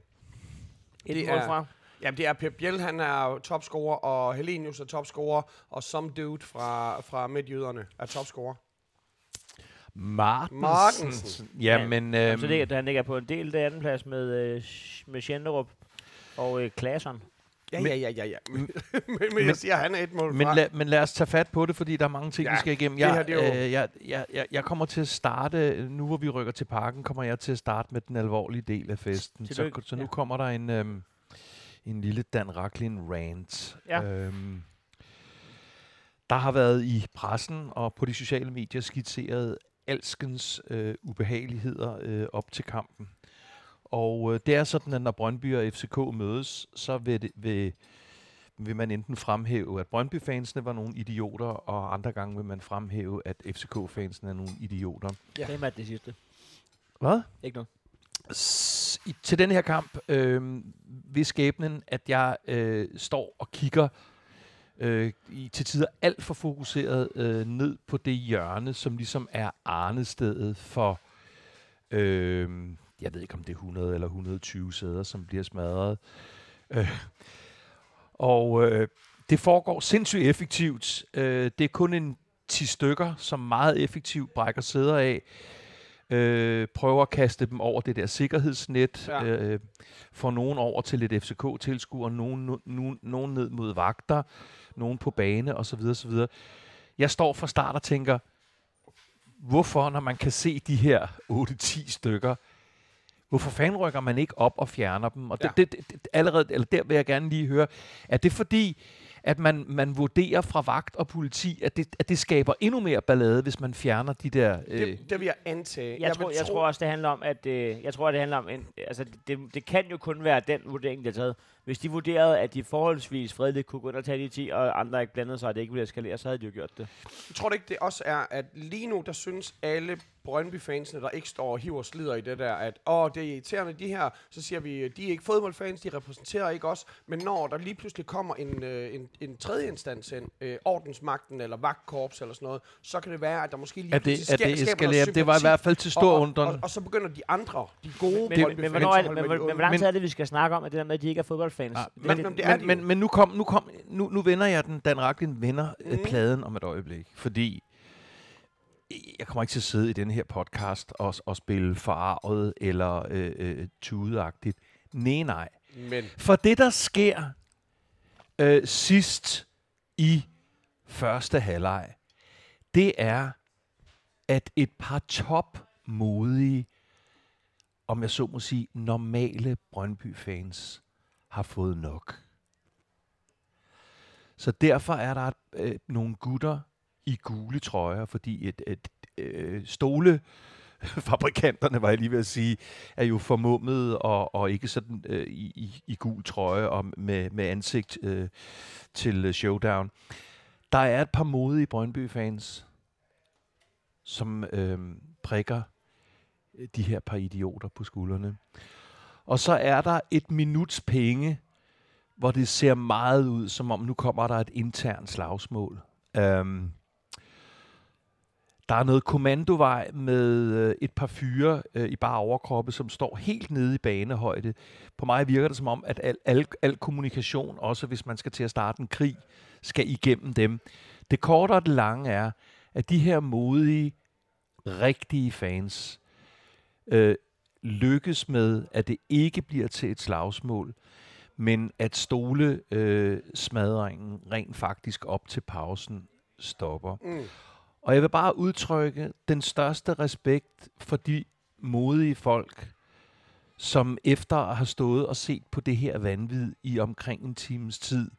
S5: Et
S3: Det
S5: mål
S3: er-
S5: fra.
S3: Jamen, det er Pep Biel, han er topscorer, og Helenius er topscorer, og some dude fra, fra Midtjyderne er topscorer.
S4: Martensen.
S3: Martensen.
S4: Ja, men...
S5: Øhm, så det, han ligger på en del af anden plads med, øh, med Schenderup og øh, Klasson.
S3: Ja,
S4: Men-
S3: ja, ja, ja, ja. Men, men, jeg siger, han er et mål
S4: men,
S3: fra.
S4: la, men lad os tage fat på det, fordi der er mange ting,
S3: Ja,
S4: vi skal igennem.
S3: det her,
S4: Jeg,
S3: det er jo-
S4: øh, jeg, jeg, jeg, jeg kommer til at starte, nu hvor vi rykker til parken, kommer jeg til at starte med den alvorlige del af festen. Så, så nu
S5: Ja.
S4: kommer der en, øhm, en lille Dan Racklin rant.
S5: Ja.
S4: Øhm, der har været i pressen og på de sociale medier skitseret alskens øh, ubehageligheder øh, op til kampen. Og øh, det er sådan, at når Brøndby og FCK mødes, så vil, det, vil, vil man enten fremhæve, at Brøndby-fansene var nogle idioter, og andre gange vil man fremhæve, at FCK-fansene er nogle idioter.
S5: Ja. Hvem er det sidste?
S4: Hvad?
S5: Ikke noget.
S4: S- i, til den her kamp øh, ved skæbnen, at jeg øh, står og kigger øh, i, til tider alt for fokuseret øh, ned på det hjørne, som ligesom er arnestedet for, øh, jeg ved ikke om det er 100 eller 120 sæder, som bliver smadret. Øh, og øh, det foregår sindssygt effektivt. Øh, det er kun en 10 stykker, som meget effektivt brækker sæder af øh, prøver at kaste dem over det der sikkerhedsnet,
S3: Ja.
S4: øh, får nogen over til lidt FCK-tilskuer, nogen, nu, nu, nogen ned mod vagter, nogen på bane osv. osv. Jeg står fra start og tænker, hvorfor, når man kan se de her 8-10 stykker, hvorfor fanden rykker man ikke op og fjerner dem? Og det,
S3: Ja.
S4: det, det, det, allerede, eller der vil jeg gerne lige høre, er det fordi, at man, man vurderer fra vagt og politi, at det, at det skaber endnu mere ballade, hvis man fjerner de der... Øh,
S3: Det, det vil jeg antage.
S5: Jeg, tror,
S3: vil
S5: jeg
S3: tro-
S5: tror også, det handler om, at øh, jeg tror, det handler om, en, altså det, det kan jo kun være den vurdering, de har taget. Hvis de vurderede, at de forholdsvis fredeligt kunne gå ind og tage de 10, og andre ikke blandede sig, og det ikke ville eskalere, så havde de jo gjort det.
S3: Jeg tror det ikke, det også er, at lige nu, der synes alle Brøndby-fansene, der ikke står og hiver slider i det der, at åh, det er irriterende, de her, så siger vi, de er ikke fodboldfans, de repræsenterer ikke os, men når der lige pludselig kommer en, øh, en, en tredje instans ind, øh, ordensmagten eller vagtkorps eller sådan noget, så kan det være, at der måske lige
S4: at det,
S3: pludselig
S4: at
S3: sker-
S4: det
S3: skaber noget
S4: eskalerer. Det var i hvert fald til stor
S3: og, og,
S4: undren.
S3: og, og, så begynder de andre, de gode
S5: Men, men, men, hvornår er
S3: at
S5: det, men, men, men hvor lang
S4: Men-
S5: tid er det, vi skal snakke om, at det der med, at de ikke er fodboldfans? Det er
S3: men-
S5: lidt-
S3: men det er de
S4: men, men, men nu kom, nu kom, nu, nu vender jeg den, Dan Racklin vender mm.
S3: Mm.
S4: pladen om et øjeblik, fordi jeg kommer ikke til at sidde i den her podcast og, og spille forarvet eller øh, øh, tudeagtigt. Nej, nej.
S3: Men
S4: For det, der sker øh, sidst i første halvleg, det er, at et par topmodige, om jeg så må sige, normale Brøndby-fans har fået nok. Så derfor er der øh, nogle gutter i gule trøjer, fordi et, et, øh, stole fabrikanterne, var jeg lige ved at sige, er jo formummet og, og ikke sådan øh, i, i, i gul trøje og med, med ansigt øh, til showdown. Der er et par modige Brøndby-fans, som øh, prikker øh, de her par idioter på skuldrene. Og så er der et minuts penge, hvor det ser meget ud, som om nu kommer der et internt slagsmål. Um, der er noget kommandovej med øh, et par fyre øh, i bare overkroppe, som står helt nede i banehøjde. På mig virker det som om, at al, al, al kommunikation, også hvis man skal til at starte en krig, skal igennem dem. Det korte og det lange er, at de her modige, rigtige fans øh, lykkes med, at det ikke bliver til et slagsmål, men at stole øh, smadringen rent faktisk op til pausen stopper.
S3: mm,
S4: Og jeg vil bare udtrykke den største respekt for de modige folk, som efter at have stået og set på det her vanvid i omkring en times tid,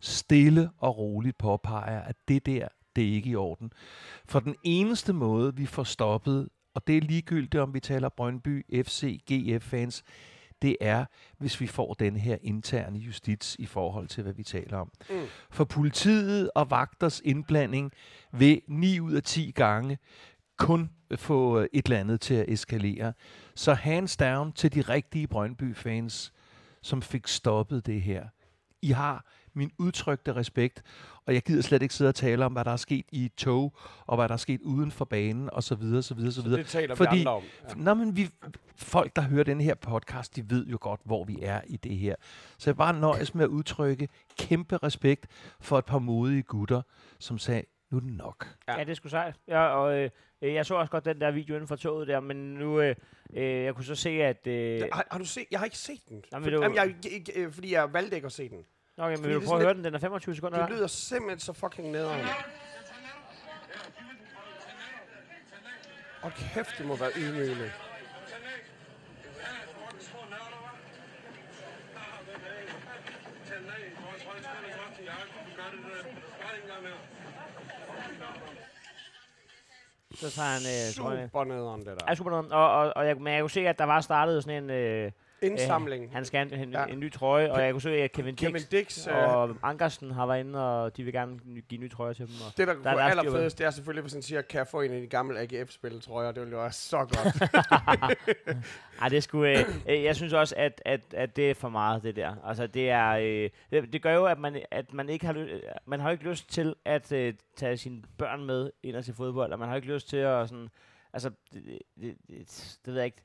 S4: stille og roligt påpeger, at det der, det er ikke i orden. For den eneste måde, vi får stoppet, og det er ligegyldigt, om vi taler Brøndby, FC, GF-fans, det er, hvis vi får den her interne justits i forhold til, hvad vi taler om. Mm. For politiet og vagters indblanding vil 9 ud af 10 gange kun få øh, et eller andet til at eskalere. Så hands down til de rigtige Brøndby-fans, som fik stoppet det her. I har min udtrykte respekt, og jeg gider slet ikke sidde og tale om, hvad der er sket i et tog, og hvad der er sket uden for banen, og så videre, så videre, så videre.
S3: Det taler
S4: Fordi,
S3: vi andre om. Ja.
S4: Nå, men vi, folk, der hører den her podcast, de ved jo godt, hvor vi er i det her. Så jeg bare nøjes med at udtrykke kæmpe respekt for et par modige gutter, som sagde, nu er det nok.
S3: Ja.
S5: Ja, det sgu sejt. Ja, og øh, jeg så også godt den der video inden for toget der, men nu, øh, øh, jeg kunne så se, at... Øh,
S3: Har, har du set? Jeg har ikke set den.
S5: Jamen,
S3: For,
S5: var-
S3: jamen, jeg, jeg, jeg, fordi jeg valgte ikke at se den.
S5: Okay, men vil du prøve at høre den? Den er 25 sekunder
S3: Det lyder simpelthen så fucking nederen. Og kæft, det må være ydmygende.
S5: Så tager han... Øh.
S3: Super nederen, det der.
S5: Ja, super noget. Og, og, og jeg, men jeg kunne se, at der var startet sådan en... Øh,
S3: Indsamling.
S5: Øh, han skal have en,
S3: Ja.
S5: en ny trøje, og jeg kunne se, at Kevin Dix,
S3: Kevin Dix, øh,
S5: og Ankersen har været inde, og de vil gerne give nye trøjer til dem. Og
S3: det, der kunne
S5: er
S3: være allerfedest, det er selvfølgelig, hvis han siger, kan jeg få en af de gamle AGF-spilletrøjer? Det ville jo være så godt.
S5: Ej, det skulle, øh, øh, jeg synes også, at, at, at det er for meget, det der. Altså, det er, øh, det, det gør jo, at man, at man ikke har, ly- øh, man har ikke lyst til at øh, tage sine børn med ind og til fodbold, og man har ikke lyst til at sådan, altså, det, det, det, det, det ved jeg ikke.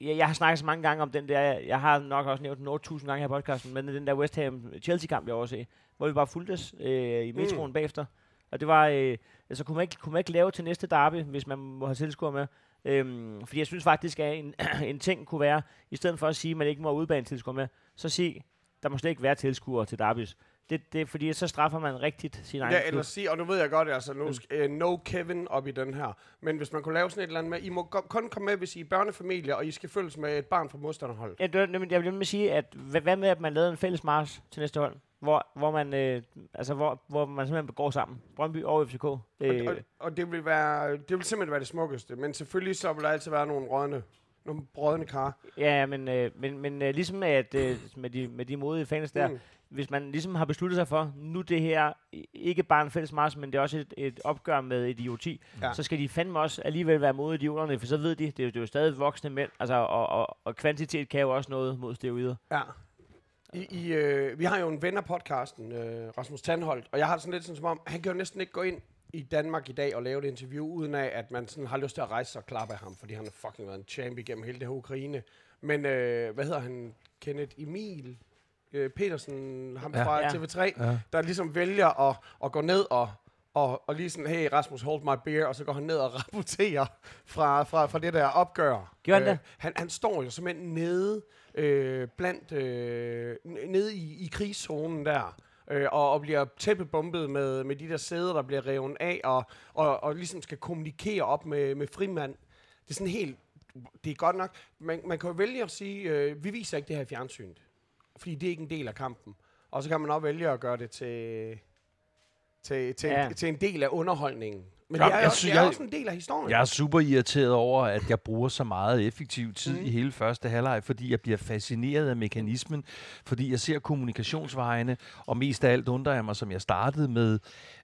S5: Jeg, jeg har snakket så mange gange om den der, jeg har nok også nævnt den 8.000 gange her i podcasten, men den der West Ham-Chelsea-kamp, jeg overse, hvor vi bare fulgtes øh, i metroen mm. bagefter. Og det var, øh, altså kunne man, ikke, kunne man ikke lave til næste derby, hvis man må have tilskuere med. Øhm, fordi jeg synes faktisk, at en, en ting kunne være, i stedet for at sige, at man ikke må udbane tilskuere med, så sig, der må slet ikke være tilskuere til derbys. Det, det er fordi, så straffer man rigtigt sin egen
S3: ja,
S5: klub.
S3: eller sige, og nu ved jeg godt, altså, nu skal, uh, no Kevin op i den her. Men hvis man kunne lave sådan et eller andet med, I må go- kun komme med, hvis I er børnefamilie, og I skal følges med et barn fra modstanderhold.
S5: Ja, det var nemlig- jeg vil nemlig sige, at hvad, hvad med, at man lavede en fælles march til næste hold? Hvor, hvor, man, øh, altså hvor, hvor man simpelthen går sammen. Brøndby og FCK.
S3: Og,
S5: Øh,
S3: og, og det vil være, det vil simpelthen være det smukkeste. Men selvfølgelig så vil der altid være nogle rådne, nogle brødne kar.
S5: ja, men, øh, men, men øh, ligesom at, øh, med, de, med de modige fans der,
S3: Mm.
S5: hvis man ligesom har besluttet sig for, nu det her ikke bare en fælles march, men det er også et, et opgør med idioti,
S3: Ja.
S5: så skal de fandme også alligevel være mod idioterne, for så ved de, det er jo, det er jo stadig voksne mænd, altså, og, og, og kvantitet kan jo også noget mod steroider.
S3: Ja. I, i, øh, vi har jo en ven af podcasten, øh, Rasmus Tandholt, og jeg har det sådan lidt sådan som om, han kan jo næsten ikke gå ind i Danmark i dag og lave et interview, uden af, at man sådan har lyst til at rejse sig og klappe af ham, fordi han har fucking været en champ igennem hele det her Ukraine. Men øh, hvad hedder han? Kenneth Emil øh, Petersen, ham
S4: Ja.
S3: fra
S5: Ja.
S3: TV3,
S4: Ja.
S3: der ligesom vælger at, at gå ned og, og, og lige sådan, hey Rasmus, hold my beer, og så går han ned og rapporterer fra, fra, fra det der opgør.
S5: Gjorde han det?
S3: Han, han står jo simpelthen nede øh, blandt, øh, nede i, i krigszonen der, øh, og, og bliver tæppebumpet med, med de der sæder, der bliver revet af, og, og, og ligesom skal kommunikere op med, med frimand. Det er sådan helt, det er godt nok, man, man kan jo vælge at sige, øh, vi viser ikke det her fjernsynet, fordi det er ikke en del af kampen. Og så kan man også vælge at gøre det til, til, til, ja. Til en del af underholdningen. Men
S4: Jamen,
S3: det er,
S4: jeg
S3: jo,
S4: synes,
S3: det er
S4: jeg-
S3: også en del af historien.
S4: Jeg er super irriteret over, at jeg bruger så meget effektiv tid
S3: mm.
S4: i hele første halvleg, fordi jeg bliver fascineret af mekanismen, fordi jeg ser kommunikationsvejene, og mest af alt undrer jeg mig, som jeg startede med,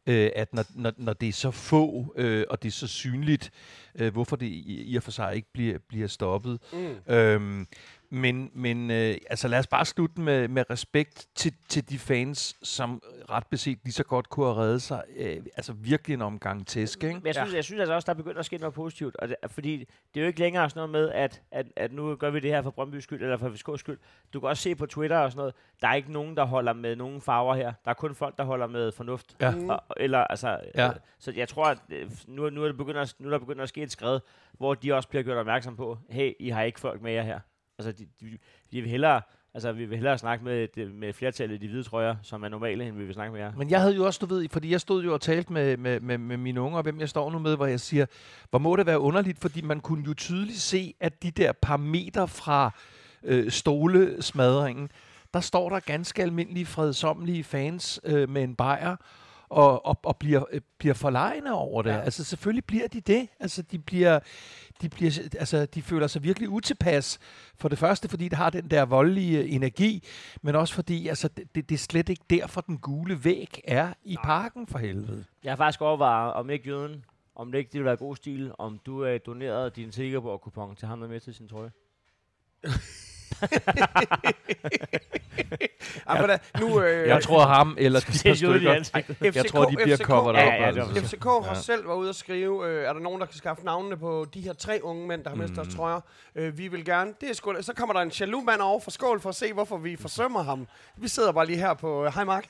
S4: øh, at når, når, når det er så få, øh, og det er så synligt, øh, hvorfor det i, i og for sig ikke bliver, bliver stoppet.
S3: Mm.
S4: Øhm, men men øh, altså lad os bare slutte med, med respekt til, til de fans, som ret beset lige så godt kunne have reddet sig. Øh, altså virkelig en omgang tæsk, ikke?
S5: Men jeg synes, ja. jeg synes altså også, der er begyndt at ske noget positivt. Og det, fordi det er jo ikke længere sådan noget med, at, at, at nu gør vi det her for Brøndby's skyld, eller for FCK's skyld. Du kan også se på Twitter og sådan noget, der er ikke nogen, der holder med nogen farver her. Der er kun folk, der holder med fornuft.
S4: Ja.
S5: Og, eller, altså,
S4: Ja.
S5: øh, så jeg tror, at øh, nu, nu, er det begyndt at, nu er der begyndt at ske et skred, hvor de også bliver gjort opmærksom på, hey, I har ikke folk med jer her. Altså, de, de, de vil hellere, Altså, vi vil hellere snakke med, det- med flertallet i de hvide trøjer, som er normale, end vi vil snakke med jer.
S4: Men jeg havde jo også, du ved, fordi jeg stod jo og talte med, med, med, med mine unger, og hvem jeg står nu med, hvor jeg siger, hvor må det være underligt, fordi man kunne jo tydeligt se, at de der par meter fra øh, stolesmadringen, der står der ganske almindelige, fredsomlige fans øh, med en bajer, og, og, og bliver, øh, bliver forlegne over det. Ja. Altså selvfølgelig bliver de det. Altså de bliver, de bliver, altså de føler sig virkelig utilpas. For det første, fordi det har den der voldelige energi, men også fordi, altså det, det, er slet ikke derfor, den gule væg er i parken for helvede.
S5: Jeg har faktisk overvejet, om ikke jøden, om det ikke det ville være god stil, om du øh, donerede din Silkeborg-kupon til ham, der med til sin trøje.
S3: Ja, men, da, nu, øh,
S4: Jeg tror ham, eller de par stykker, jeg tror, de bliver
S3: FCK
S4: covered
S5: Ja,
S4: up.
S5: ja, det var
S4: altså.
S3: FCK har selv været ude at skrive, øh, er der nogen, der kan skaffe navnene på de her tre unge mænd, der har mistet deres trøjer? Øh, vi vil gerne. Det er sgu, så kommer der en jaloux mand over for skål for at se, hvorfor vi forsømmer ham. Vi sidder bare lige her på øh, Hej Mark.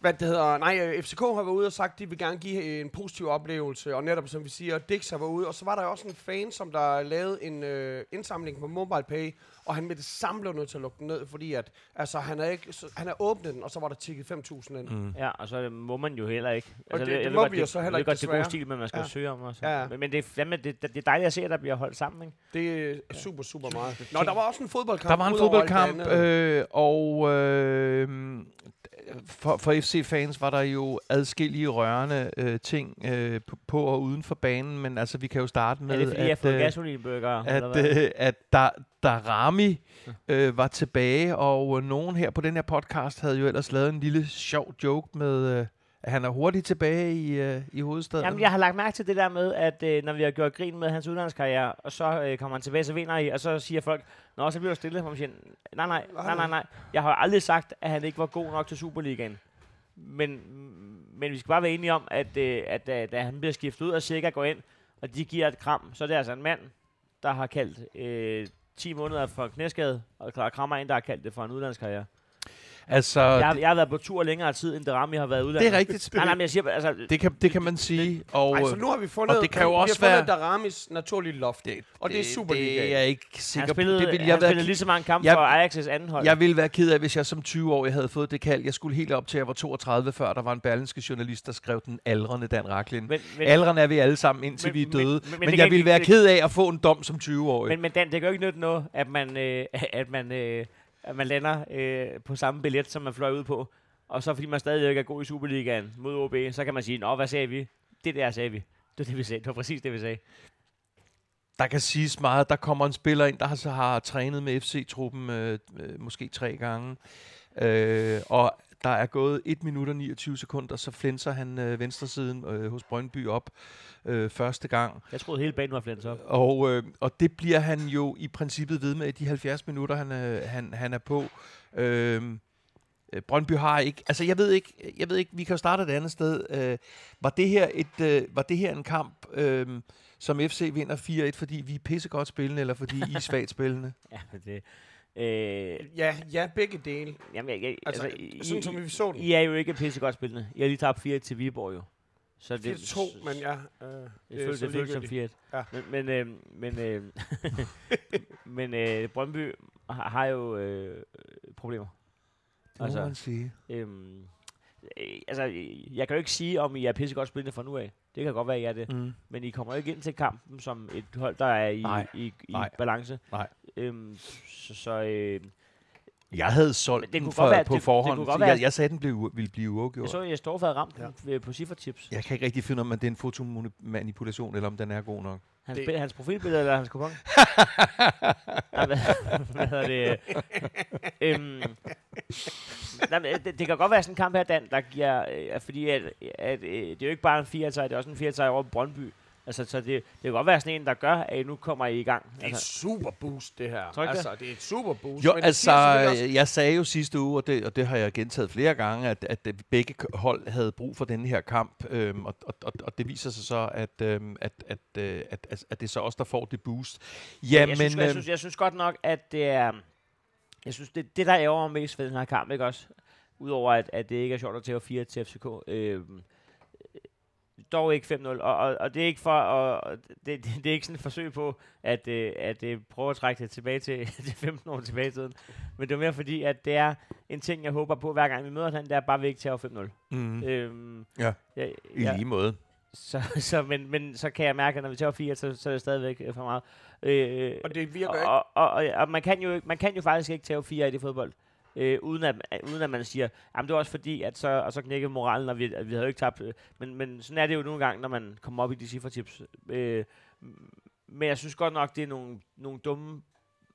S3: Hvad det hedder, nej, øh, FCK har været ude og sagt, at de vil gerne give en positiv oplevelse, og netop som vi siger, Dix har været ude, og så var der også en fan, som der lavede en øh, indsamling på MobilePay, og han med det samme blev nødt til at lukke den ned, fordi at, altså, han er ikke, så, han er åbnet den, og så var der tikket 5.000 ind. Mm.
S5: Ja, og så må man jo heller ikke. Altså,
S3: det-
S5: jeg-
S3: det
S5: ved
S3: må
S5: godt,
S3: vi jo så heller
S5: jeg ved
S3: ikke,
S5: godt, det er god stil, men man skal
S3: Ja.
S5: søge om også.
S3: Ja, ja.
S5: Men, men det, er, fandme, det, det er dejligt at se, at der bliver holdt sammen, ikke?
S3: Det er super, super meget. Nå, der var også en fodboldkamp.
S4: Der var en
S3: det
S4: fodboldkamp, øh, og øh, for, for FC-fans var der jo adskillige rørende øh, ting øh, på, på og uden for banen, men altså vi kan jo starte med,
S5: er det fordi, jeg har
S4: at,
S5: fået
S4: øh, at, øh, at der, Darami øh, var tilbage, og øh, nogen her på den her podcast havde jo ellers lavet en lille sjov joke med, øh, at han er hurtigt tilbage i, øh, i hovedstaden.
S5: Jamen, jeg har lagt mærke til det der med, at øh, når vi har gjort grin med hans udlandskarriere, og så øh, kommer han tilbage, så vinder I, og så siger folk, Nå, så bliver du stille, hvor man siger, nej, nej, nej, nej, nej. Jeg har aldrig sagt, at han ikke var god nok til Superligaen. Men, men vi skal bare være enige om, at, øh, at, at da han bliver skiftet ud, og Sikker går ind, og de giver et kram, så er det altså en mand, der har kaldt øh, 10 måneder for knæskade, og Clara Krammer er en, der har kaldt det for en udlandskarriere
S4: altså,
S5: Jeg, har-
S4: det,
S5: jeg har været på tur længere tid, end Derami har været udlandet.
S4: det er rigtigt.
S5: Nej, nej, men jeg siger, altså,
S4: Det kan, det kan man sige. Og,
S3: Ej, så nu har vi fundet,
S4: og det kan jo
S3: vi
S4: også
S3: har fundet
S4: være-
S3: Daramis naturlige loft.
S4: det,
S3: og det er Superligaen.
S4: Det er jeg ikke
S5: han
S4: sikker
S5: spillede,
S4: på. Det ville
S5: han
S4: jeg være
S5: spillede lige så mange kampe
S4: Jeg-
S5: for Ajax' anden hold.
S4: Jeg ville være ked af, hvis jeg som 20-årig havde fået det kald. Jeg skulle helt op til, at jeg var 32, før der var en berlinske journalist, der skrev den aldrende Dan Raklin.
S5: men, men,
S4: Alderen er vi alle sammen, indtil
S5: men-
S4: vi er døde.
S5: men-
S4: Men,
S5: men det
S4: jeg ville være
S5: det-
S4: ked af at få en dom som 20-årig.
S5: men, men Dan, det jo ikke nytte noget, at man, øh, at man, øh, at man lander øh, på samme billet, som man fløj ud på. Og så fordi man stadig ikke er god i Superligaen mod OB, så kan man sige, nå, hvad sagde vi? Det der sagde vi. Det var det, vi sagde. Det var præcis det, vi sagde.
S4: Der kan siges meget. Der kommer en spiller ind, der har, så har trænet med FC-truppen øh, øh, måske tre gange. Øh, og der er gået 1 minut og 29 sekunder, så flænser han øh, venstresiden øh, hos Brøndby op øh, første gang.
S5: Jeg troede, hele banen var flændt op.
S4: Og, øh, og det bliver han jo i princippet ved med i de 70 minutter, han, øh, han, han er på. Øh, øh, Brøndby har ikke... Altså, jeg ved ikke, jeg ved ikke vi kan jo starte et andet sted. Øh, var, det her et, øh, var det her en kamp, øh, som FC vinder 4-1, fordi vi er pissegodt spillende, eller fordi I er svagt spillende?
S5: Ja, det... Øh,
S3: Ja, ja, begge dele.
S5: jamen, jeg, jeg,
S3: Altså,
S5: altså, I,
S3: sådan som vi så den.
S5: I er jo ikke pissegodt spillende. Jeg har lige tabt 4 til Viborg jo. Så det,
S3: 4-2, men ja. Øh,
S5: Det,
S3: det er
S5: føles, det føles som
S3: ligegyldigt.
S5: 4
S3: Ja.
S5: Men, men, øh, men, øh, men øh, Brøndby har, har jo øh, problemer.
S4: Det må
S5: Altså,
S4: man sige.
S5: Øhm, øh, altså, jeg kan jo ikke sige, om I er pissegodt spillende fra nu af. Det kan godt være, at I er det.
S4: Mm.
S5: Men I kommer jo ikke ind til kampen som et hold, der er i,
S4: Nej.
S5: i, i
S4: Nej.
S5: balance.
S4: Nej.
S5: Øhm, så, så øh,
S4: Jeg havde solgt
S5: det
S4: den for,
S5: være-
S4: på
S5: det- det
S4: forhånd.
S5: kunne
S4: så
S5: godt
S4: jeg,
S5: være-
S4: jeg sagde, at den blev, ville blive
S5: jeg
S4: uafgjort.
S5: så, at jeg står ret ramt den øh, på ciffertips.
S4: Jeg kan ikke rigtig finde ud af, om det er en fotomanipulation, eller om den er god nok.
S5: Hans,
S3: Det-
S5: hans profilbillede eller hans kupon? Nej, hvad, hvad hedder det? øhm, nej, det, det kan godt være sådan en kamp her, Dan, der giver... Øh, fordi at, at, øh, det er jo ikke bare en 4 det er også en 4 over Brøndby. Altså, så det, det kan godt være sådan en, der gør, at I nu kommer I i gang.
S3: Det er et
S5: Altså,
S3: super boost, det her.
S5: Tror du ikke
S3: altså, det er et super boost.
S4: Jo,
S3: men det
S4: altså, jeg sagde jo sidste uge, og det, og det har jeg gentaget flere gange, at, at begge hold havde brug for den her kamp, øhm, og, og, og, og det viser sig så, at, øhm, at, at, øh, at, at, at det er så også der får det boost. Ja,
S5: jeg,
S4: men...
S5: synes, jeg,
S4: øhm,
S5: synes, jeg synes godt nok, at det er... Jeg synes, det, det der ærger mig mest ved den her kamp, ikke også? Udover at, at det ikke er sjovt at tage 4 til FCK. Øh, Dog ikke 5-0, og, og, og det er ikke for, og, og det, det, det, er ikke sådan et forsøg på, at, øh, at øh, prøve at trække det tilbage til, til 15 år tilbage i tiden. Men det er mere fordi, at det er en ting, jeg håber på, hver gang vi møder hinanden, det er bare, at vi ikke tager 5-0.
S4: Mm.
S5: Øhm,
S4: Ja,
S5: ja,
S4: I lige måde.
S5: så, så, men, men så kan jeg mærke, at når vi tager 4, så, så er det stadigvæk øh, for meget. Øh,
S3: Og det virker ikke.
S5: og, og, og, og man, kan jo, man kan jo faktisk ikke tage 4 i det fodbold. Øh, uden, at, uden at man siger, jamen det er også fordi, at så, og så knækker moralen, og vi, at vi havde jo ikke tabt. øh, Men, men sådan er det jo nogle gange, når man kommer op i de cifretips. Øh, men jeg synes godt nok, det er nogle, nogle dumme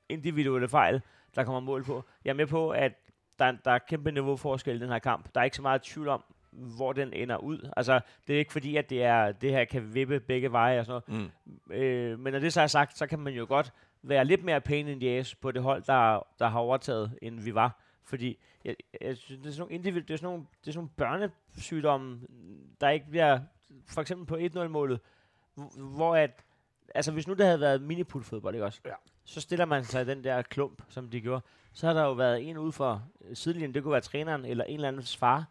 S5: individuelle fejl, der kommer mål på. Jeg er med på, at der, der er kæmpe niveauforskel i den her kamp. Der er ikke så meget tvivl om, hvor den ender ud. Altså, det er ikke fordi, at det, er, det her kan vippe begge veje og sådan noget.
S4: Mm.
S5: Øh, men når det så er sagt, så kan man jo godt være lidt mere pain in the ass på det hold, der, der har overtaget, end vi var. Fordi jeg, jeg synes, det er sådan nogle, individu- det er sådan nogle, det er sådan nogle børnesygdomme, der ikke bliver, for eksempel på 1-0-målet, hvor, hvor at, altså hvis nu det havde været minipulfodbold, ikke også?
S3: Ja.
S5: Så stiller man sig i den der klump, som de gjorde. Så har der jo været en ude for sidelinjen, det kunne være træneren eller en eller andens far,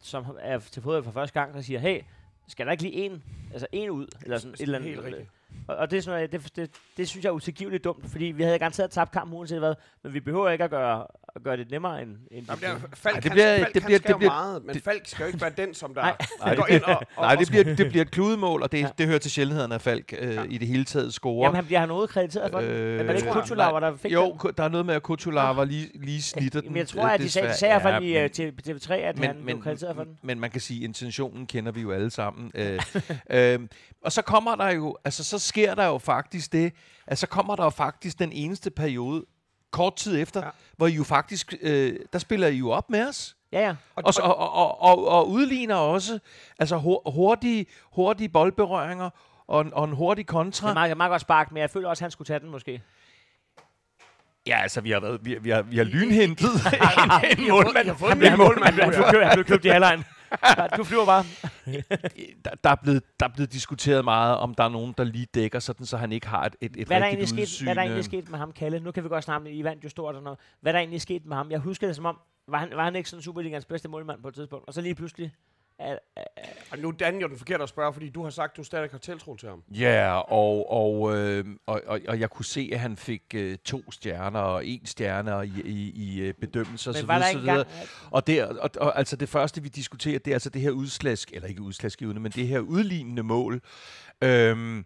S5: som er til fodbold for første gang, der siger, hey, skal der ikke lige en, altså en ud, eller sådan et eller andet.
S3: Helt rigtigt.
S5: Og, og det, er sådan, noget, det, det, det, synes jeg er utilgiveligt dumt, fordi vi havde garanteret tabt kampen uanset hvad, men vi behøver ikke at gøre, at gøre det nemmere end, end
S3: Jamen,
S5: de-
S3: det er, Falk,
S4: Ej, det bliver-
S3: Falk,
S4: det bliver- det bliver-
S3: meget, men
S4: det-
S3: Falk skal jo ikke være den, som der,
S5: Nej.
S3: Går
S4: det
S3: ind og, og,
S4: Nej, det bliver, det bliver et kludemål, og det,
S5: Ja.
S4: ja. det hører til sjældenhederne, at Falk øh, ja. i det hele taget scorer.
S5: Jamen, han bliver noget krediteret for øh, Men er det ikke. Kutulava, der fik
S4: jo,
S5: den?
S4: der er noget med, at Kutular var lige, lige snitter den.
S5: Jamen, jeg tror, at de sagde, sagde i hvert fald i
S4: Ja,
S5: øh, til TV3, at han blev krediteret for den.
S4: Men man kan sige, at intentionen kender vi jo alle sammen. øh, øh, og så kommer der jo, altså så sker der jo faktisk det, at så kommer der jo faktisk den eneste periode, kort tid efter,
S3: Ja.
S4: hvor I jo faktisk, øh, der spiller I jo op med os.
S5: Ja, ja.
S4: Og, så, og, og, og, og udligner også altså hur- hurtige, hurtige boldberøringer og en, og en hurtig
S5: Det
S4: kontra.
S5: er meget, meget godt spark, men jeg føler også, at han skulle tage den måske.
S4: Ja, altså, vi har, været, vi, vi har, vi har lynhentet en, en
S3: målmand.
S5: han blev købt i halvlejen. Du flyver bare.
S4: Der, der, er blevet, der er blevet diskuteret meget, om der er nogen, der lige dækker sådan, så han ikke har et, et, et
S5: Hvad er, der
S4: rigtigt
S5: egentlig sket,
S4: udsyn.
S5: hvad er der egentlig
S4: øh.
S5: sket med ham, Kalle? Nu kan vi godt snakke om, I vandt jo stort og noget. Hvad er der egentlig sket med ham? Jeg husker det som om, var han, var han ikke sådan Superligans bedste målmand på et tidspunkt? Og så lige pludselig... Er, er,
S3: Og nu er Dan jo den forkerte at spørge, fordi du har sagt, at du stadig har tiltro til ham.
S4: Ja, og, og, øh, og, og, og jeg kunne se, at han fik øh, to stjerner og en stjerne i, i, i øh, bedømmelser og så
S5: men var der.
S4: Og, det, og, og altså det første, vi diskuterer, det er altså det her udslags, eller ikke udslagsgivende, men det her udlignende mål. Øhm,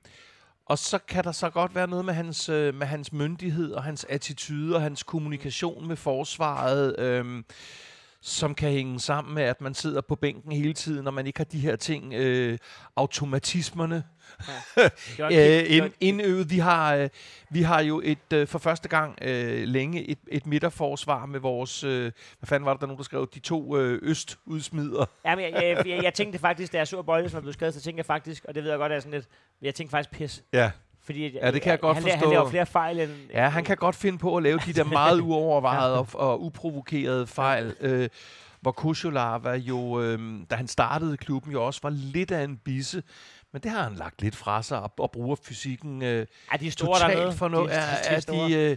S4: og så kan der så godt være noget med hans, øh, med hans myndighed og hans attitude og hans kommunikation med forsvaret, øhm, som kan hænge sammen med, at man sidder på bænken hele tiden, og man ikke har de her ting, øh, automatismerne,
S5: var
S4: øh, ind, indøvet. Vi har, øh, vi har jo et øh, for første gang øh, længe et, et midterforsvar med vores, øh, hvad fanden var det, der nogen, der skrev, de to øh, østudsmider.
S5: Jamen, jeg, jeg, jeg, jeg tænkte faktisk, da jeg så Bøjle, som er blevet skadet, så tænkte jeg faktisk, og det ved jeg godt, er sådan lidt, men jeg tænkte faktisk pis.
S4: Ja.
S5: Fordi
S4: Ja, det kan jeg godt
S5: han, la- Han
S4: forstå.
S5: laver flere fejl end...
S4: ja, han kan godt finde på at lave de der meget uovervejede og, og uprovokerede fejl. Øh, hvor Kushulava jo, øh, da han startede klubben, jo også var lidt af en bisse. Men det har han lagt lidt fra sig og, og bruger fysikken øh,
S5: Ja, de er store dernede.
S4: totalt for noget.
S5: De, de, de,
S4: Ja,
S5: er store.
S4: de, øh,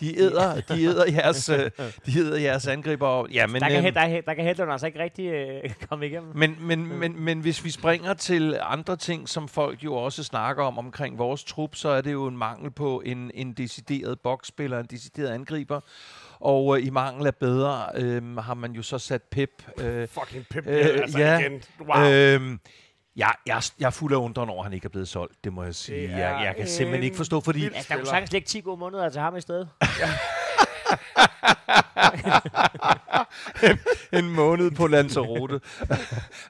S4: de æder, de æder jeres, øh, de æder jeres angriber. Ja, men,
S5: der, kan, he- der, der kan Hedlund altså ikke rigtig øh, komme igennem.
S4: Men, men, men, men hvis vi springer til andre ting, som folk jo også snakker om omkring vores trup, så er det jo en mangel på en, en decideret boksspiller, en decideret angriber. Og øh, i mangel af bedre øh, har man jo så sat Pep. Øh,
S3: Fucking Pep,
S4: Øh,
S3: øh, altså
S4: ja.
S3: igen. Wow.
S4: øh, jeg, jeg, jeg er fuld af undren over, at han ikke er blevet solgt, det må jeg sige.
S3: Det
S4: Jeg, jeg kan simpelthen ikke forstå, fordi
S5: Altså, der kunne sagtens ligge 10 gode måneder til ham i stedet.
S4: en måned på Lanzarote.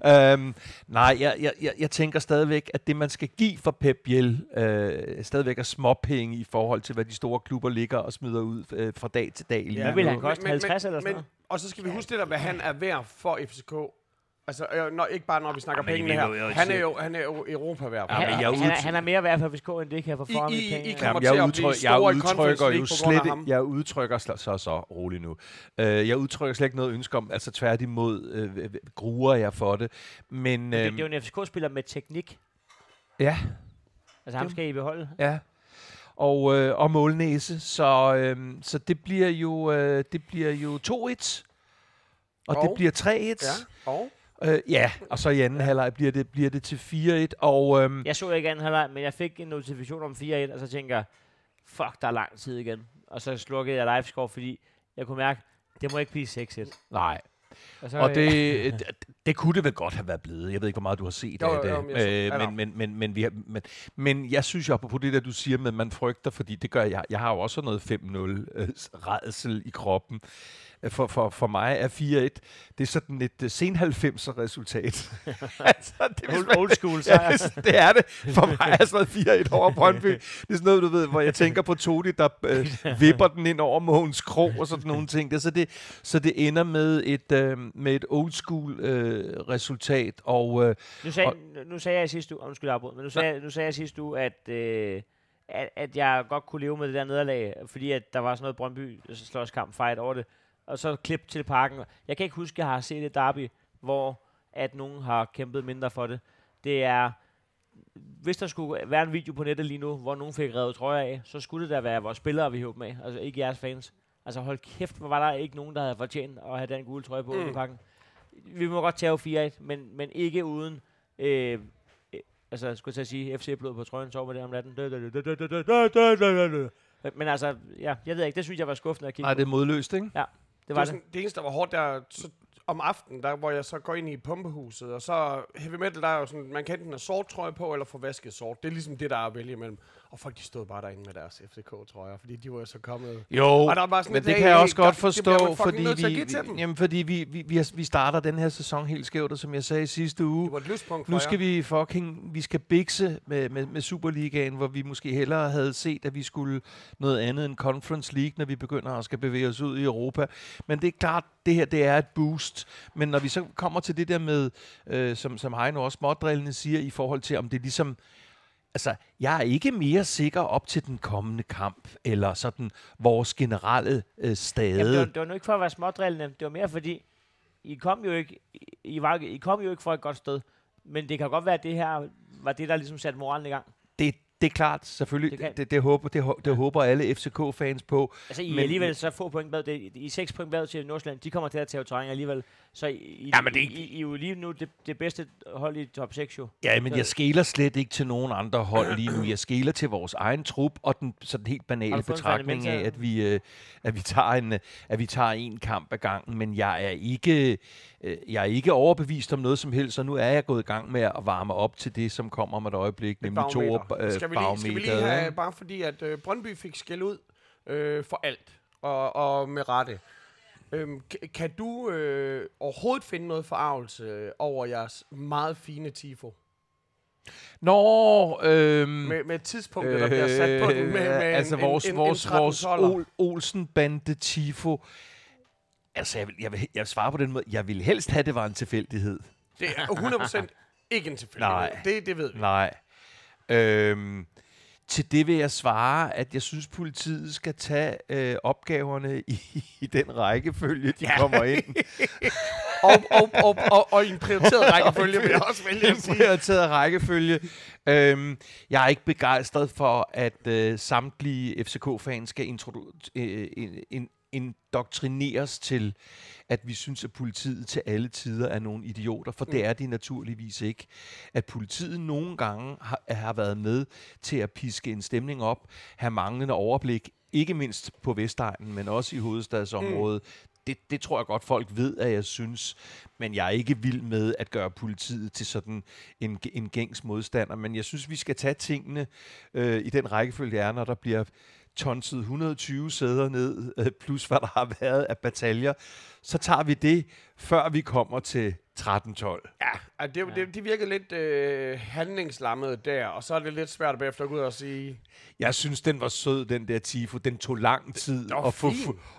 S4: øhm, nej, jeg, jeg, jeg, tænker stadigvæk, at det, man skal give for Pep Biel, øh, stadigvæk er småpenge i forhold til, hvad de store klubber ligger og smider ud øh, fra dag til dag. lige
S5: Hvad vil han koste? 50 eller sådan
S3: men,
S5: noget?
S3: Og så skal vi huske det der, hvad han er værd for FCK. Altså, øh, når, ikke bare når vi snakker
S4: Jamen,
S3: penge
S4: vi
S3: her. Han er jo, han er jo Europa værd.
S4: Ja,
S5: han,
S4: men jeg
S5: han, er,
S4: udtryk-
S5: han er mere værd for FCK, end det kan få for ham
S3: I-
S5: i
S3: I-
S5: penge.
S3: I kommer
S4: Jamen,
S3: til
S4: jeg,
S3: at blive
S4: jeg
S3: i
S4: udtrykker jo slet
S3: ham.
S4: jeg udtrykker så, så, så roligt nu. Uh, jeg udtrykker slet ikke noget ønske om, altså tværtimod uh, gruer jeg for det. Men
S5: Men det,
S4: øhm,
S5: det er jo en FCK-spiller med teknik.
S4: ja,
S5: Altså, ham skal I beholde.
S4: Ja. Og, øh, og målnæse, så, øh, så det bliver jo øh, det bliver jo 2-1. Og, og det bliver 3-1.
S3: Ja, og?
S4: Øh, ja, og så i anden halvleg bliver det, bliver det til 4-1, og øhm,
S5: Jeg så ikke anden halvleg, men jeg fik en notifikation om 4-1, og så tænker jeg, fuck, der er lang tid igen. Og så slukkede jeg livescore, fordi jeg kunne mærke, det må ikke blive 6-1.
S4: nej.
S5: Og, så,
S4: Og
S5: øh,
S4: det, det, det kunne det vel godt have været blevet. Jeg ved ikke, hvor meget du har set
S3: Jo,
S4: af det.
S3: jo, men
S4: Øh,
S3: ja,
S4: men, men, men, men, vi har, men, men jeg synes jo, på det der, du siger med, at man frygter, fordi det gør jeg. Jeg har jo også noget 5-0 øh, i kroppen. For, for, for mig er 4-1, det er sådan et uh, sen 90'er resultat. altså, det, er
S5: Old, old school, så
S4: Ja, det, er det. For mig er sådan noget 4-1 over Brøndby. Det er sådan noget, du ved, hvor jeg tænker på Todi, der øh, vipper den ind over Mogens Krog og sådan nogle ting. Det, så, det, så det ender med et, øh, med et old school øh, resultat. Og øh,
S5: Nu sagde, nu sagde jeg sidste uge, undskyld afbrud, men nu sagde, nu sagde jeg sidste uge, at, øh, at, at jeg godt kunne leve med det der nederlag, fordi at der var sådan noget Brøndby slåskamp fight over det og så klip til parken. Jeg kan ikke huske, at jeg har set et derby, hvor at nogen har kæmpet mindre for det. Det er, hvis der skulle være en video på nettet lige nu, hvor nogen fik revet trøjer af, så skulle det da være vores spillere, vi håber med, altså ikke jeres fans. Altså hold kæft, hvor var der ikke nogen, der havde fortjent at have den gule trøje på mm. i pakken. Vi må godt tage 4-1, men, men ikke uden, øh, øh altså skulle jeg sige, FC-blod på trøjen, sover det om natten. Men altså, ja, jeg ved ikke, det synes jeg var skuffende at kigge
S4: Nej, det er modløst, ikke?
S5: Ja.
S3: Det,
S5: var det.
S3: sådan, det eneste, der var hårdt, der så om aftenen, der, hvor jeg så går ind i pumpehuset, og så heavy metal, der er jo sådan, man kan enten have sort trøje på, eller få vasket sort. Det er ligesom det, der er at vælge imellem. Og folk, de stod bare derinde med deres FCK-trøjer, fordi de var jo så kommet...
S4: Jo,
S3: Og der er bare sådan
S4: men det kan jeg også godt forstå, fordi, vi, jamen, fordi vi, vi, vi, vi starter den her sæson helt skævt, og som jeg sagde i sidste uge,
S3: Det var et lyspunkt
S4: Nu skal vi fucking, vi skal bikse med, med, med Superligaen, hvor vi måske hellere havde set, at vi skulle noget andet end Conference League, når vi begynder at skal bevæge os ud i Europa. Men det er klart, det her det er et boost. Men når vi så kommer til det der med, øh, som, som Heino også smådrillende siger, i forhold til, om det ligesom Altså, jeg er ikke mere sikker op til den kommende kamp, eller sådan vores generelle øh, stade.
S5: Jamen, det, var, det var nu ikke for at være smådrillende. Det var mere fordi, I kom jo ikke, I, var, I kom jo ikke fra et godt sted. Men det kan godt være, at det her var det, der ligesom satte moralen i gang.
S4: det, det er klart, selvfølgelig.
S5: Det
S4: Det,
S5: kan-
S4: det, det, håber, det, det håber alle FCK-fans på.
S5: Altså, I
S4: Men-
S5: alligevel så få point bag. Det, I seks point bag til Nordsjælland. De kommer til at tage terræn alligevel. Så I, I,
S4: Jamen, det er
S5: I, I, I, er jo lige nu det, det bedste hold i top 6 jo.
S4: Ja, men
S5: Så-
S4: jeg skæler slet ikke til nogen andre hold lige nu. Jeg skæler til vores egen trup og den sådan helt banale betragtning af, at vi, øh, at vi tager en øh, at vi tager en kamp ad gangen. Men jeg er ikke øh, jeg er ikke overbevist om noget som helst, og nu er jeg gået i gang med at varme op til det, som kommer om et øjeblik, nemlig to øh,
S3: skal, vi lige, skal vi lige have, bare fordi at øh, Brøndby fik skæld ud øh, for alt, og, og med rette. Øhm, kan du øh, overhovedet finde noget forarvelse øh, over jeres meget fine tifo?
S4: Nå, øhm,
S3: Med, med tidspunktet, der bliver sat på den med, med
S4: altså
S3: en,
S4: vores,
S3: en,
S4: vores,
S3: en
S4: vores
S3: 13-12'er.
S4: Ol, Olsen-bande Tifo. Altså, jeg vil, jeg, vil, jeg vil svare på den måde. Jeg ville helst have, at det var en tilfældighed.
S3: Det er 100% ikke en tilfældighed.
S4: Nej.
S3: Det, det ved vi.
S4: Nej. Øhm, til det vil jeg svare, at jeg synes, politiet skal tage øh, opgaverne i, i den rækkefølge, de ja. kommer ind.
S3: Og, og, og, og, og i en prioriteret rækkefølge vil jeg også vælge
S4: en
S3: at sige.
S4: prioriteret rækkefølge. Øhm, jeg er ikke begejstret for, at øh, samtlige FCK-fans skal introdu- øh, in, in, indoktrineres til, at vi synes, at politiet til alle tider er nogle idioter, for mm. det er de naturligvis ikke. At politiet nogle gange har, har været med til at piske en stemning op, have manglende overblik, ikke mindst på Vestegnen, men også i hovedstadsområdet. Mm. Det, det tror jeg godt, folk ved, at jeg synes. Men jeg er ikke vild med at gøre politiet til sådan en, en gængs modstander. Men jeg synes, vi skal tage tingene øh, i den rækkefølge, det er, når der bliver tonset 120 sæder ned, øh, plus hvad der har været af bataljer, så tager vi det, før vi kommer til 13-12.
S3: Ja, det, det, de virkede lidt øh, handlingslammet der, og så er det lidt svært at bagefter gå ud og sige,
S4: Jeg synes, den var sød, den der Tifo. Den tog lang tid at få,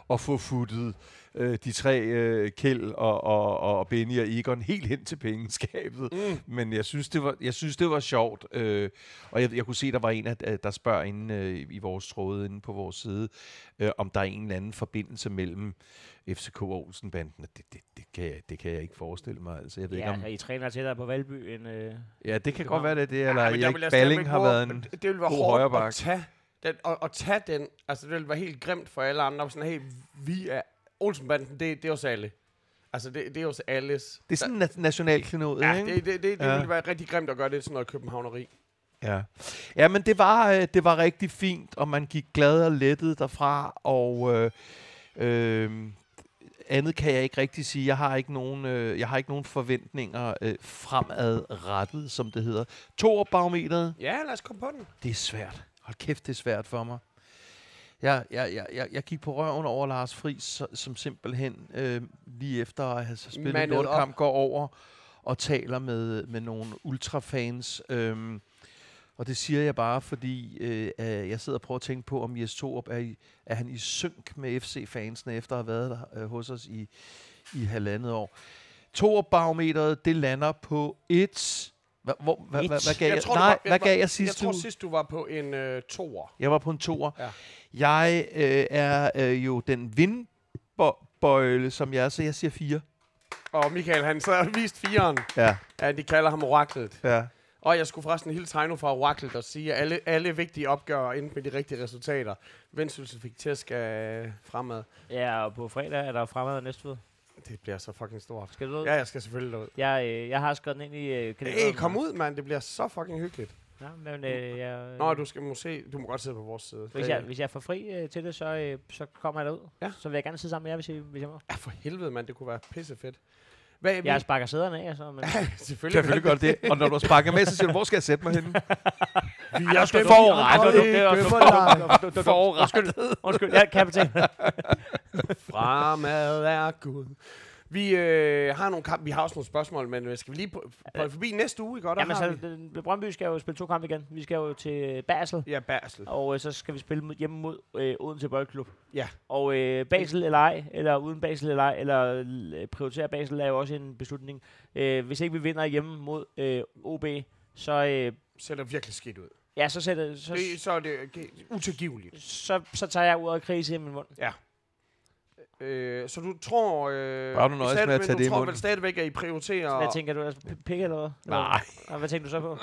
S4: at få futtet øh, de tre, øh, Kjeld og, og, og Benny og Egon, helt hen til pengeskabet. Mm. Men jeg synes, det var, jeg synes, det var sjovt. Øh, og jeg, jeg kunne se, der var en, af- af- der spørger inde øh, i vores tråde, inde på vores side, øh, om der er en eller anden forbindelse mellem FCK og Olsenbanden. Det, det, det, kan jeg, det kan jeg ikke forestille mig. Altså, jeg ved
S5: Ja,
S4: ikke, om,
S5: I træner tættere på Valby end... Øh,
S4: ja, det kan godt være, det er det. Eller
S3: "Ah, men der
S4: Erik Balling har været en
S3: Det ville være
S4: god
S3: hårdt at tage den, og, og tage den, altså det ville være helt grimt for alle andre, sådan, hey, vi er Olsenbanden, det, det er os alle. Altså, det, det er jo så alles.
S4: Det er sådan en na- nationalklenod,
S3: Ja,
S4: ikke?
S3: det, det, det, det
S4: Ja.
S3: ville være rigtig grimt at gøre det sådan noget københavneri.
S4: Ja. ja, men det var, øh, det var rigtig fint, og man gik glad og lettet derfra, og øh, øh, andet kan jeg ikke rigtig sige. Jeg har ikke nogen, øh, jeg har ikke nogen forventninger øh, fremadrettet, som det hedder. Toerbarometeret,
S3: Ja, lad os komme på den.
S4: det er svært. Hold kæft, det er svært for mig. Jeg, jeg, jeg, jeg, jeg gik på røven over Lars Friis, som simpelthen øh, lige efter at have spillet en lortekamp går over og taler med, med nogle ultrafans. Øhm, og det siger jeg bare, fordi øh, øh, jeg sidder og prøver at tænke på, om Jes Torup er, i, er han i synk med FC-fansene, efter at have været der øh, hos os i, i halvandet år. Torup-barometeret, det lander på et... Hva, hvor, hva, hva, hvad gav jeg,
S3: Jeg tror,
S4: nej,
S3: var-
S4: hvad
S3: jeg
S4: gav jeg sidste
S3: Jeg tror
S4: uge?
S3: sidst, du var på en øh, toer.
S4: Jeg var på en toer.
S3: Ja.
S4: Jeg øh, er øh, jo den vindbøjle, som jeg er, så jeg siger fire.
S3: Og Michael, han så har vist firen.
S4: Ja.
S3: Ja, de kalder ham oraklet.
S4: ja.
S3: Og jeg skulle forresten hilse Heino fra oraklet og sige, at alle, alle vigtige opgør endte med de rigtige resultater. Vendsyssel fik til at skal fremad.
S5: Ja, og på fredag er der fremad og næstved.
S3: Det bliver så fucking stort.
S5: Skal du ud?
S3: Ja, jeg skal selvfølgelig derud.
S5: Jeg, øh, jeg har skrevet den ind i øh, kalenderen.
S3: Hey, kom ud, mand. Det bliver så fucking hyggeligt.
S5: Ja, men øh, jeg,
S3: Nå, du skal må se. Du må godt sidde på vores side.
S5: hvis, jeg, hvis jeg får fri øh, til det, så, øh, så kommer jeg derud.
S3: Ja.
S5: Så vil jeg gerne sidde sammen med jer, hvis, I, hvis jeg må.
S3: Ja, for helvede, mand. Det kunne være pissefedt. Hvad,
S5: Jeg sparker sæderne af, så, men
S3: selvfølgelig.
S4: Selvfølgelig gør det det. Og når du sparker med, så siger du, hvor skal jeg sætte mig henne?
S3: Vi er
S5: undskyld,
S3: dem,
S5: forret.
S3: der
S5: Det er også-
S3: dømmer dig.
S5: Forret. Undskyld, kan betale.
S3: Fremad er Gud. Vi øh, har nogle kamp, vi har også nogle spørgsmål, men øh, skal vi lige på, på forbi næste uge, ikke? Der
S5: Jamen, så
S3: vi...
S5: den, Brøndby skal jo spille to kampe igen. Vi skal jo til Basel,
S3: Ja, Basel.
S5: og øh, så skal vi spille hjemme mod øh, Odense Boldklub.
S3: Ja.
S5: Og øh, Basel eller ej, eller uden Basel eller ej, eller øh, prioritere Basel er jo også en beslutning. Øh, hvis ikke vi vinder hjemme mod øh, OB, så, øh,
S3: Ser der virkelig skidt ud.
S5: ja, så, sætter, så,
S3: Det, så er det utilgiveligt.
S5: så, så tager jeg ordet krise i min mund.
S3: Øh, så du tror... Øh,
S4: Bare du nøjes
S3: stadig-
S4: med at
S3: men
S4: tage
S3: du
S4: det i
S3: tror
S4: munden.
S3: vel stadigvæk, at I prioriterer...
S5: Hvad tænker du? Altså, p- pikke eller hvad?
S4: Nej.
S5: Eller, hvad tænker du så på?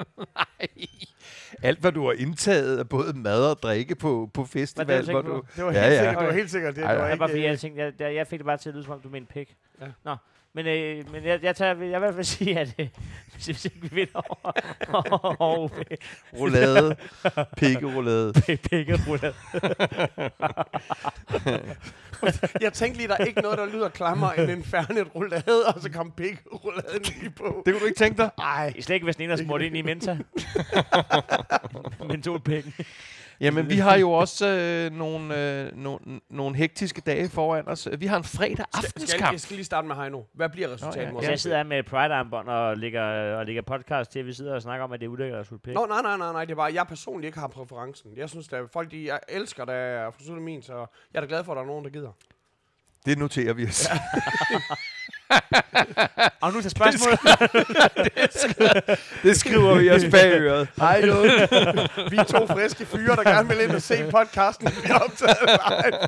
S4: Alt, hvad du har indtaget af både mad og drikke på, på festival.
S5: tænkte
S4: hvor
S5: du
S4: du,
S5: på?
S3: Det var
S4: Ja,
S3: helt
S4: ja.
S3: sikkert, det var helt sikkert det.
S4: Ej,
S3: det var.
S5: Det er bare
S3: ikke,
S5: fordi, jeg tænkte, jeg, jeg, jeg fik det bare til at lyde som om, du mente pik.
S3: Ja.
S5: Nå, men, øh, men jeg, jeg, tager, jeg vil i hvert fald sige, at øh, hvis hvis ikke vi vinder over, over OB,
S4: roulade. Pikkeroulade.
S5: pikke ruller.
S3: Jeg tænkte lige, der er ikke noget, der lyder klammer end en færnet roulade, og så kom pik rouladen lige på.
S4: Det kunne du ikke tænke dig?
S3: Ej,
S5: Slet ikke, hvis den ene er smurt ind i Menta. Mentolpikken.
S4: Jamen, vi har jo også øh, nogle, øh, nogle, nogle hektiske dage foran os. Vi har en fredag
S3: skal, skal,
S4: aftenskamp.
S3: jeg skal lige starte med Heino. Hvad bliver resultatet?
S4: ja.
S3: mod
S5: Så jeg sidder her med Pride-armbånd og lægger, og lægger podcast til, at vi sidder og snakker om, at det er ulækkert at.
S3: Nå, nej, nej, nej, nej, det er bare, jeg personligt ikke har præferencen. Jeg synes, at folk, de, jeg elsker, der er fra min, så jeg er da glad for, at der er nogen, der gider.
S4: Det noterer vi os.
S5: Og nu til spørgsmålet.
S4: Det skriver vi os bag øret. Hej.
S3: Vi er to friske fyre, der gerne vil ind og se podcasten, vi har optaget live.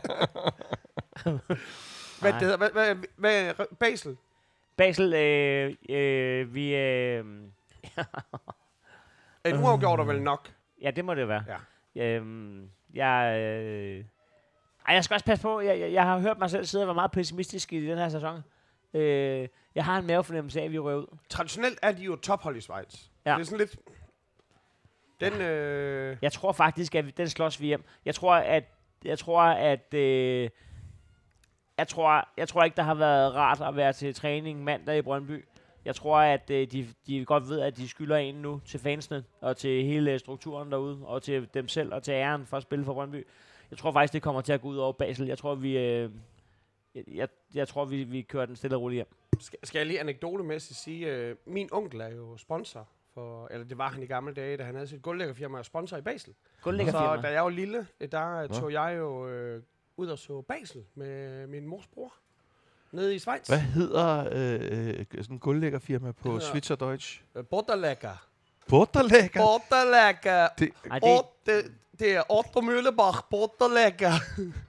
S3: Hvad det hedder? Hvad, hvad, hvad, Basel?
S5: Basel, øh, øh, vi... Øh,
S3: En uafgjort er vel nok.
S5: ja, det må det være.
S3: Ja.
S5: Øhm, jeg, øh, ej, jeg skal også passe på. Jeg, jeg, jeg har hørt mig selv sidde og være meget pessimistisk i den her sæson. Øh, jeg har en mavefornemmelse af, at vi rører ud.
S3: Traditionelt er de jo tophold i Schweiz.
S5: Ja.
S3: Det er sådan lidt... Den, øh,
S5: Jeg tror faktisk, at vi, den slås vi hjem. Jeg tror, at jeg tror, at øh, jeg tror, jeg tror ikke, der har været rart at være til træning mandag i Brøndby. Jeg tror, at øh, de, de godt ved, at de skylder en nu til fansene og til hele strukturen derude og til dem selv og til æren for at spille for Brøndby. Jeg tror faktisk, det kommer til at gå ud over Basel. Jeg tror, vi, øh, jeg, jeg, tror, vi, vi kører den stille og roligt hjem.
S3: skal, skal jeg lige anekdotemæssigt sige, øh, min onkel er jo sponsor for, eller det var han i gamle dage, da han havde sit guldlæggerfirma og sponsor i Basel.
S5: Gullægger
S3: Så da jeg var lille, øh, der øh, tog jeg jo øh, ud og så Basel med min mors bror. Nede i Schweiz.
S4: Hvad hedder øh, sådan en guldlæggerfirma på Schweizerdeutsch?
S3: Øh, Butterlægger.
S4: Butterlægger?
S3: Butterlægger.
S4: Det,
S5: Ej, det,
S3: det, det er Otto Møllebach, Butterlægger.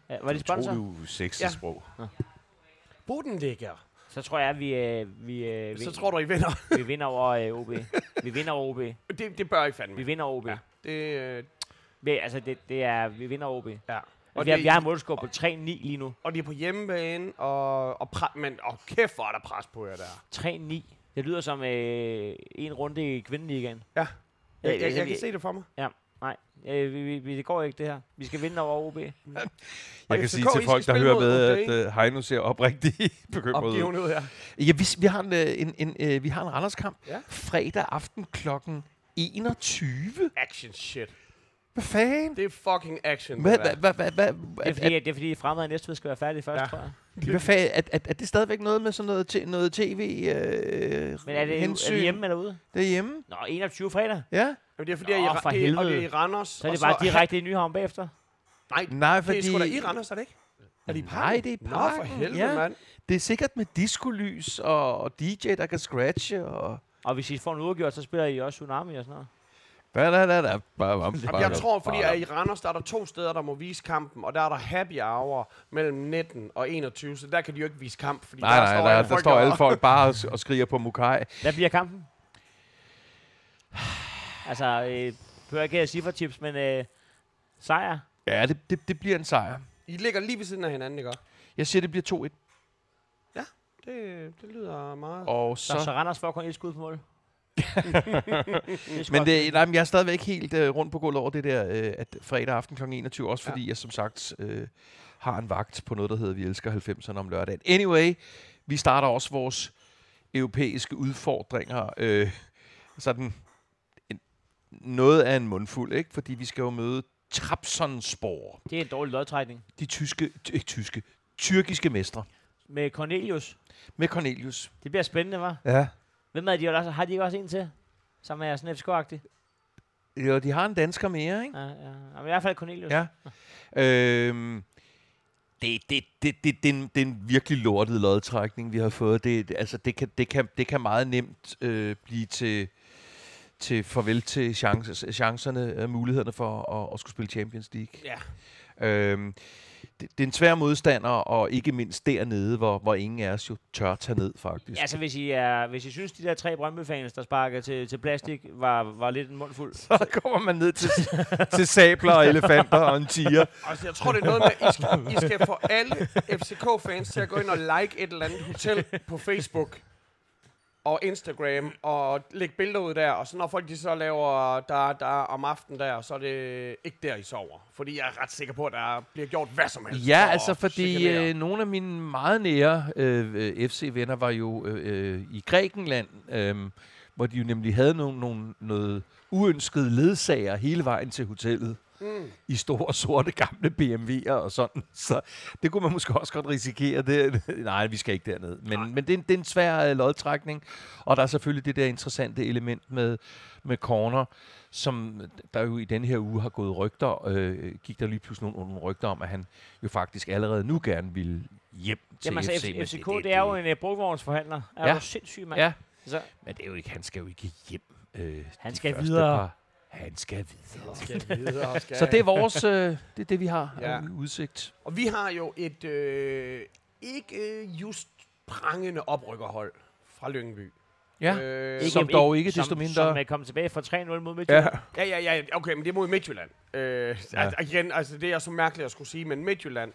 S5: ja, var de sponsor?
S4: du sexy
S3: Ja.
S4: sprog.
S3: Budenlægger.
S5: Så tror jeg, at vi, øh, vi, øh,
S3: Så tror du, I vinder.
S5: vi vinder over øh, OB. Vi vinder over OB.
S3: det, det bør I fandme.
S5: Vi vinder over OB.
S3: Ja.
S5: Ja.
S3: Det, øh,
S5: Vi, altså, det, det er, vi vinder OB.
S3: ja.
S5: Og vi, har,
S3: det-
S5: vi har en målscore på 3-9 lige nu.
S3: Og de er på hjemmebane, og, og pre- men og kæft, hvor er der pres på jer der.
S5: 3-9. Det lyder som øh, en runde i kvindeligaen.
S3: Ja. Jeg,
S5: Øh,
S3: jeg,
S5: altså,
S3: jeg kan
S5: vi-
S3: se det for mig.
S5: Nej, øh, vi, vi, vi, det går ikke det her. Vi skal vinde over OB.
S4: Jeg kan
S3: FCK,
S4: sige
S3: I
S4: til folk, der hører med,
S3: OB.
S4: at uh, Heino ser oprigtigt bekymret ud.
S3: Opgivende ud her.
S4: Ja, vi, vi har en, øh, en, en, øh, vi har en Randerskamp
S3: Ja.
S4: fredag aften klokken 21.
S3: Action shit.
S4: Hvad fanden?
S3: Det er fucking action.
S4: Hvad,
S3: det
S4: hvad, hvad, hvad, hvad,
S5: Det er fordi, det er fordi fremad næste skal være færdig først,
S3: Ja.
S5: tror jeg.
S4: hvad fanden er, er, er det stadigvæk noget med sådan noget, te, noget tv øh,
S5: Men er det,
S4: hensyn?
S5: er det hjemme eller ude?
S4: Det er hjemme?
S5: Nå, 21 fredag.
S4: Ja.
S3: Jamen, det er fordi, at I,
S5: Nå,
S3: ra-
S5: for
S3: det, og det er i Randers.
S5: Så er det bare direkte i Nyhavn bagefter.
S3: Nej,
S4: Nej,
S3: det
S4: fordi...
S3: er sgu da i Randers, er det ikke? Er det i
S4: Nej, det er i
S3: Nå, for
S4: parken,
S3: helvede,
S4: ja.
S3: mand.
S4: Det er sikkert med diskolys og, og DJ, der kan scratche og...
S5: Og hvis I får en uafgjort, så spiller I også Tsunami og sådan noget.
S4: Der, der, der,
S3: Jamen, jeg tror, fordi at i Randers, der er der to steder, der må vise kampen, og der er der happy hour mellem 19 og 21, så der kan de jo ikke vise kamp, fordi
S4: Nej,
S3: der
S4: nej,
S3: står
S4: der,
S3: alle
S4: der
S3: folk
S4: står
S3: og-
S4: alle folk bare og, og skriger på Mukai.
S5: Hvad bliver kampen? altså, øh, behøver ikke at cifre-tips, men øh, sejr.
S4: Ja, det, det, det bliver en sejr.
S3: I ligger lige ved siden af hinanden, ikke?
S4: Jeg siger, det bliver 2-1.
S3: Det, det lyder meget...
S4: Og
S5: Så,
S4: så...
S5: så Randers får kun et skud på mål. det er
S4: Men det, nej, men jeg er stadigvæk helt øh, rundt på gulvet over det der, øh, at fredag aften kl. 21, også fordi ja. jeg som sagt øh, har en vagt på noget, der hedder Vi elsker 90'erne om lørdagen. Anyway, vi starter også vores europæiske udfordringer. Øh, sådan noget af en mundfuld, ikke? Fordi vi skal jo møde Trabzonspor,
S5: det er en dårlig lodtrækning.
S4: de tyske, ty, ikke tyske, tyrkiske mestre,
S5: Med Cornelius.
S4: med Cornelius.
S5: Det bliver spændende, var.
S4: Ja.
S5: Hvem er de også? Har de ikke også en til? Som er sådan FCK-agtig?
S4: Jo, de har en dansker mere, ikke?
S5: Ja, ja. Men i hvert fald Cornelius.
S4: Ja. Øhm, det, det, det, det, det, er en, det er en virkelig lortet lodtrækning, vi har fået. Det, det- altså, det, kan, det, kan, det kan meget nemt øh, blive til, til farvel til chance, chancerne, øh, mulighederne for at, at skulle spille Champions League.
S3: Ja.
S4: Øhm, det, det er en svær modstander, og ikke mindst dernede, hvor, hvor ingen af os jo tør tage ned, faktisk.
S5: Ja, altså hvis I, er, hvis I synes, de der tre Brøndby-fans, der sparker til, til plastik, var, var lidt en mundfuld.
S4: så kommer man ned til, til sabler og elefanter og en tiger.
S3: Altså, jeg tror, det er noget med, I skal, I skal få alle FCK-fans til at gå ind og like et eller andet hotel på Facebook og Instagram, og lægge billeder ud der, og så når folk de så laver der, der om aftenen der, så er det ikke der, I sover. Fordi jeg er ret sikker på, at der bliver gjort hvad som helst.
S4: Ja, altså fordi øh, nogle af mine meget nære øh, FC-venner var jo øh, øh, i Grækenland, øh, hvor de jo nemlig havde nogle, nogle, noget uønskede ledsager hele vejen til hotellet
S3: Mm.
S4: i store, sorte, gamle BMW'er og sådan. Så det kunne man måske også godt risikere. Det, nej, vi skal ikke derned. Men, men det, er en, det er en svær øh, lodtrækning, og der er selvfølgelig det der interessante element med, med corner, som der jo i den her uge har gået rygter, øh, gik der lige pludselig nogle, nogle rygter om, at han jo faktisk allerede nu gerne ville hjem til
S5: Jamen altså,
S4: FC.
S5: FCK, det, det, er jo en uh, brugvognsforhandler. Er
S4: Ja.
S5: du sindssyg, mand?
S4: Ja,
S5: Så,
S4: men det er jo ikke, han skal jo ikke hjem. Øh,
S5: Han skal videre.
S4: Par. Han skal videre.
S3: Skal videre, skal
S4: Så det er vores, øh, det er det, vi har
S3: Ja.
S4: ja. udsigt.
S3: Og vi har jo et øh, ikke øh, just prangende oprykkerhold fra Lyngby.
S4: Ja,
S3: Øh,
S4: Som dog ikke
S5: som,
S4: desto mindre-
S5: Som er kommet tilbage fra 3-0 mod Midtjylland.
S3: Ja, ja, ja, okay, men det er mod Midtjylland. Øh,
S4: Ja.
S3: ja. igen, altså det er så mærkeligt at skulle sige, men Midtjylland,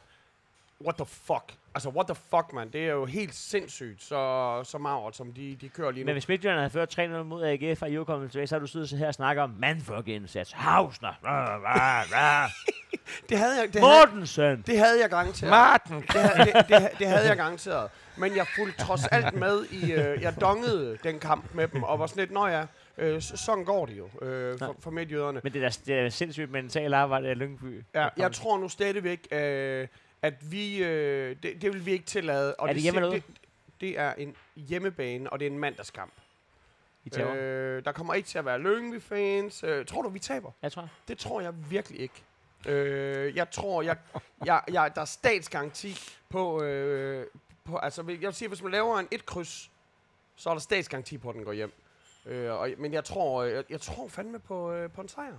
S3: what the fuck? Altså, what the fuck, man? Det er jo helt sindssygt, så, så magert, som de, de kører lige nu.
S5: Men hvis Midtjylland havde ført 3-0 mod AGF, og I var kommet tilbage, så har du siddet her og snakket om mandfuck-indsats. Hausner. Rah, rah, rah.
S3: det havde jeg, det havde,
S5: Mortensen.
S3: det havde jeg garanteret.
S4: Martin!
S3: Det, havde- det, det, det havde jeg garanteret. Men jeg fulgte trods alt med i... Øh, jeg dongede den kamp med dem, og var sådan lidt, nå ja, øh, så- sådan går det jo øh, for, for midtjyderne.
S5: Men det er, da- det er sindssygt mentalt arbejde af Lyngby.
S3: Ja, jeg tror nu stadigvæk, øh, at vi... Øh, det, det vil vi ikke tillade. Og
S5: Er det hjemme eller
S3: det, det er en hjemmebane, og det er en mandagskamp.
S5: I.
S3: Øh, der kommer ikke til at være Lyngby-fans. Øh, tror du, vi taber?
S5: Jeg tror.
S3: Det tror jeg virkelig ikke. Øh, jeg tror, jeg, jeg, jeg, der er statsgaranti på, øh, på... Altså, jeg vil sige, hvis man laver en et kryds, så er der statsgaranti på, at den går hjem. Øh, og, men jeg tror, øh, jeg, jeg tror fandme på, øh, på en sejr.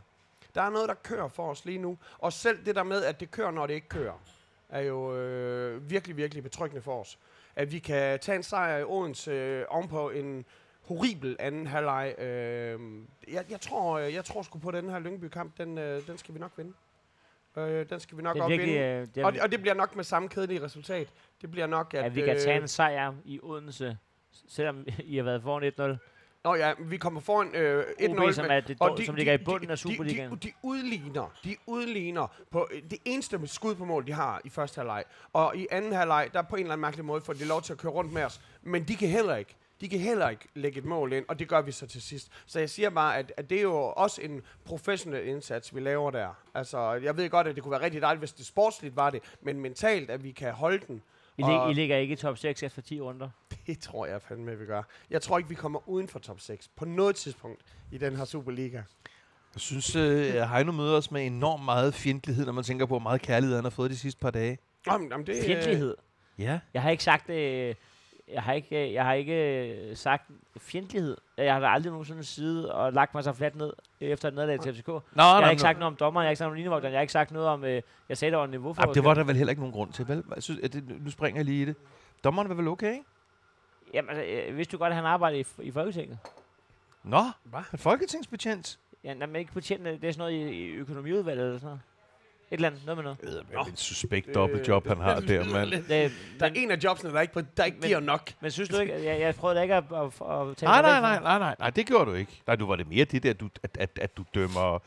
S3: Der er noget, der kører for os lige nu. Og selv det der med, at det kører, når det ikke kører, er jo øh, virkelig, virkelig betryggende for os. At vi kan tage en sejr i Odense øh, ovenpå en horribel anden halvleg. Øh, jeg, jeg, tror, øh, jeg tror sgu på, at den her Lyngby-kamp, den, øh, den skal vi nok vinde. Øh, den skal vi nok
S5: Det er
S3: op
S5: virkelig... Øh, det
S3: Og, det- og det bliver nok med samme kedelige resultat. Det bliver nok, at...
S5: at vi kan tage
S3: øh,
S5: en sejr i Odense, selvom I har været foran 1-0.
S3: Nå ja, vi kommer foran øh, 1-0.
S5: OB, som, er det,
S3: og
S5: dår- som ligger i bunden af Superligaen.
S3: De, de, de udligner, de udligner på øh, det eneste skud på mål, de har i første halvleg. Og i anden halvleg, der på en eller anden mærkelig måde får de lov til at køre rundt med os. Men de kan heller ikke. De kan heller ikke lægge et mål ind, og det gør vi så til sidst. Så jeg siger bare, at, at det er jo også en professionel indsats, vi laver der. Altså, jeg ved godt, at det kunne være rigtig dejligt, hvis det sportsligt var det, men mentalt, at vi kan holde den,
S5: I, lig,
S3: og-
S5: I ligger ikke i top 6 efter 10 runder.
S3: det tror jeg fandme, vi gør. Jeg tror ikke, vi kommer uden for top 6 på noget tidspunkt i den her Superliga.
S4: Jeg synes, øh, Heino møder os med enormt meget fjendtlighed, når man tænker på, hvor meget kærlighed han har fået de sidste par dage.
S3: Jamen, jamen, det, øh,
S5: Fjendtlighed.
S4: Ja.
S5: Jeg har ikke sagt... Øh, jeg har ikke, jeg har ikke øh, sagt fjendtlighed. Jeg har da aldrig nogensinde siddet og lagt mig så fladt ned efter et nederlag til FCK.
S4: Nå,
S5: Jeg har ikke sagt noget om dommeren, jeg har ikke sagt noget om linjevogteren, jeg har ikke sagt noget om... Øh, jeg sagde, der var en niveau for...
S4: Jamen, det var der vel heller ikke nogen grund til, vel? Jeg synes, at det, nu springer jeg lige i det. Dommeren var vel okay, ikke?
S5: Jamen, altså, øh, vidste du godt, at han arbejder i, i Folketinget?
S4: Nå,
S3: Hvad?
S4: en folketingsbetjent.
S5: Ja, nej, men ikke betjent, det er sådan noget i, i økonomiudvalget eller sådan noget. Et eller andet, noget med noget.
S4: Det er en suspekt dobbeltjob, han har der, mand.
S5: Det,
S3: Der er
S5: men,
S3: en af jobsene, der ikke, der ikke
S5: Men-
S3: giver nok.
S5: men synes du ikke, at jeg, jeg prøvede da ikke at, at, at tale
S4: Nej, nej, nej, nej, nej, nej, det gjorde du ikke. Nej, du var det mere det der, du, at, at, at du dømmer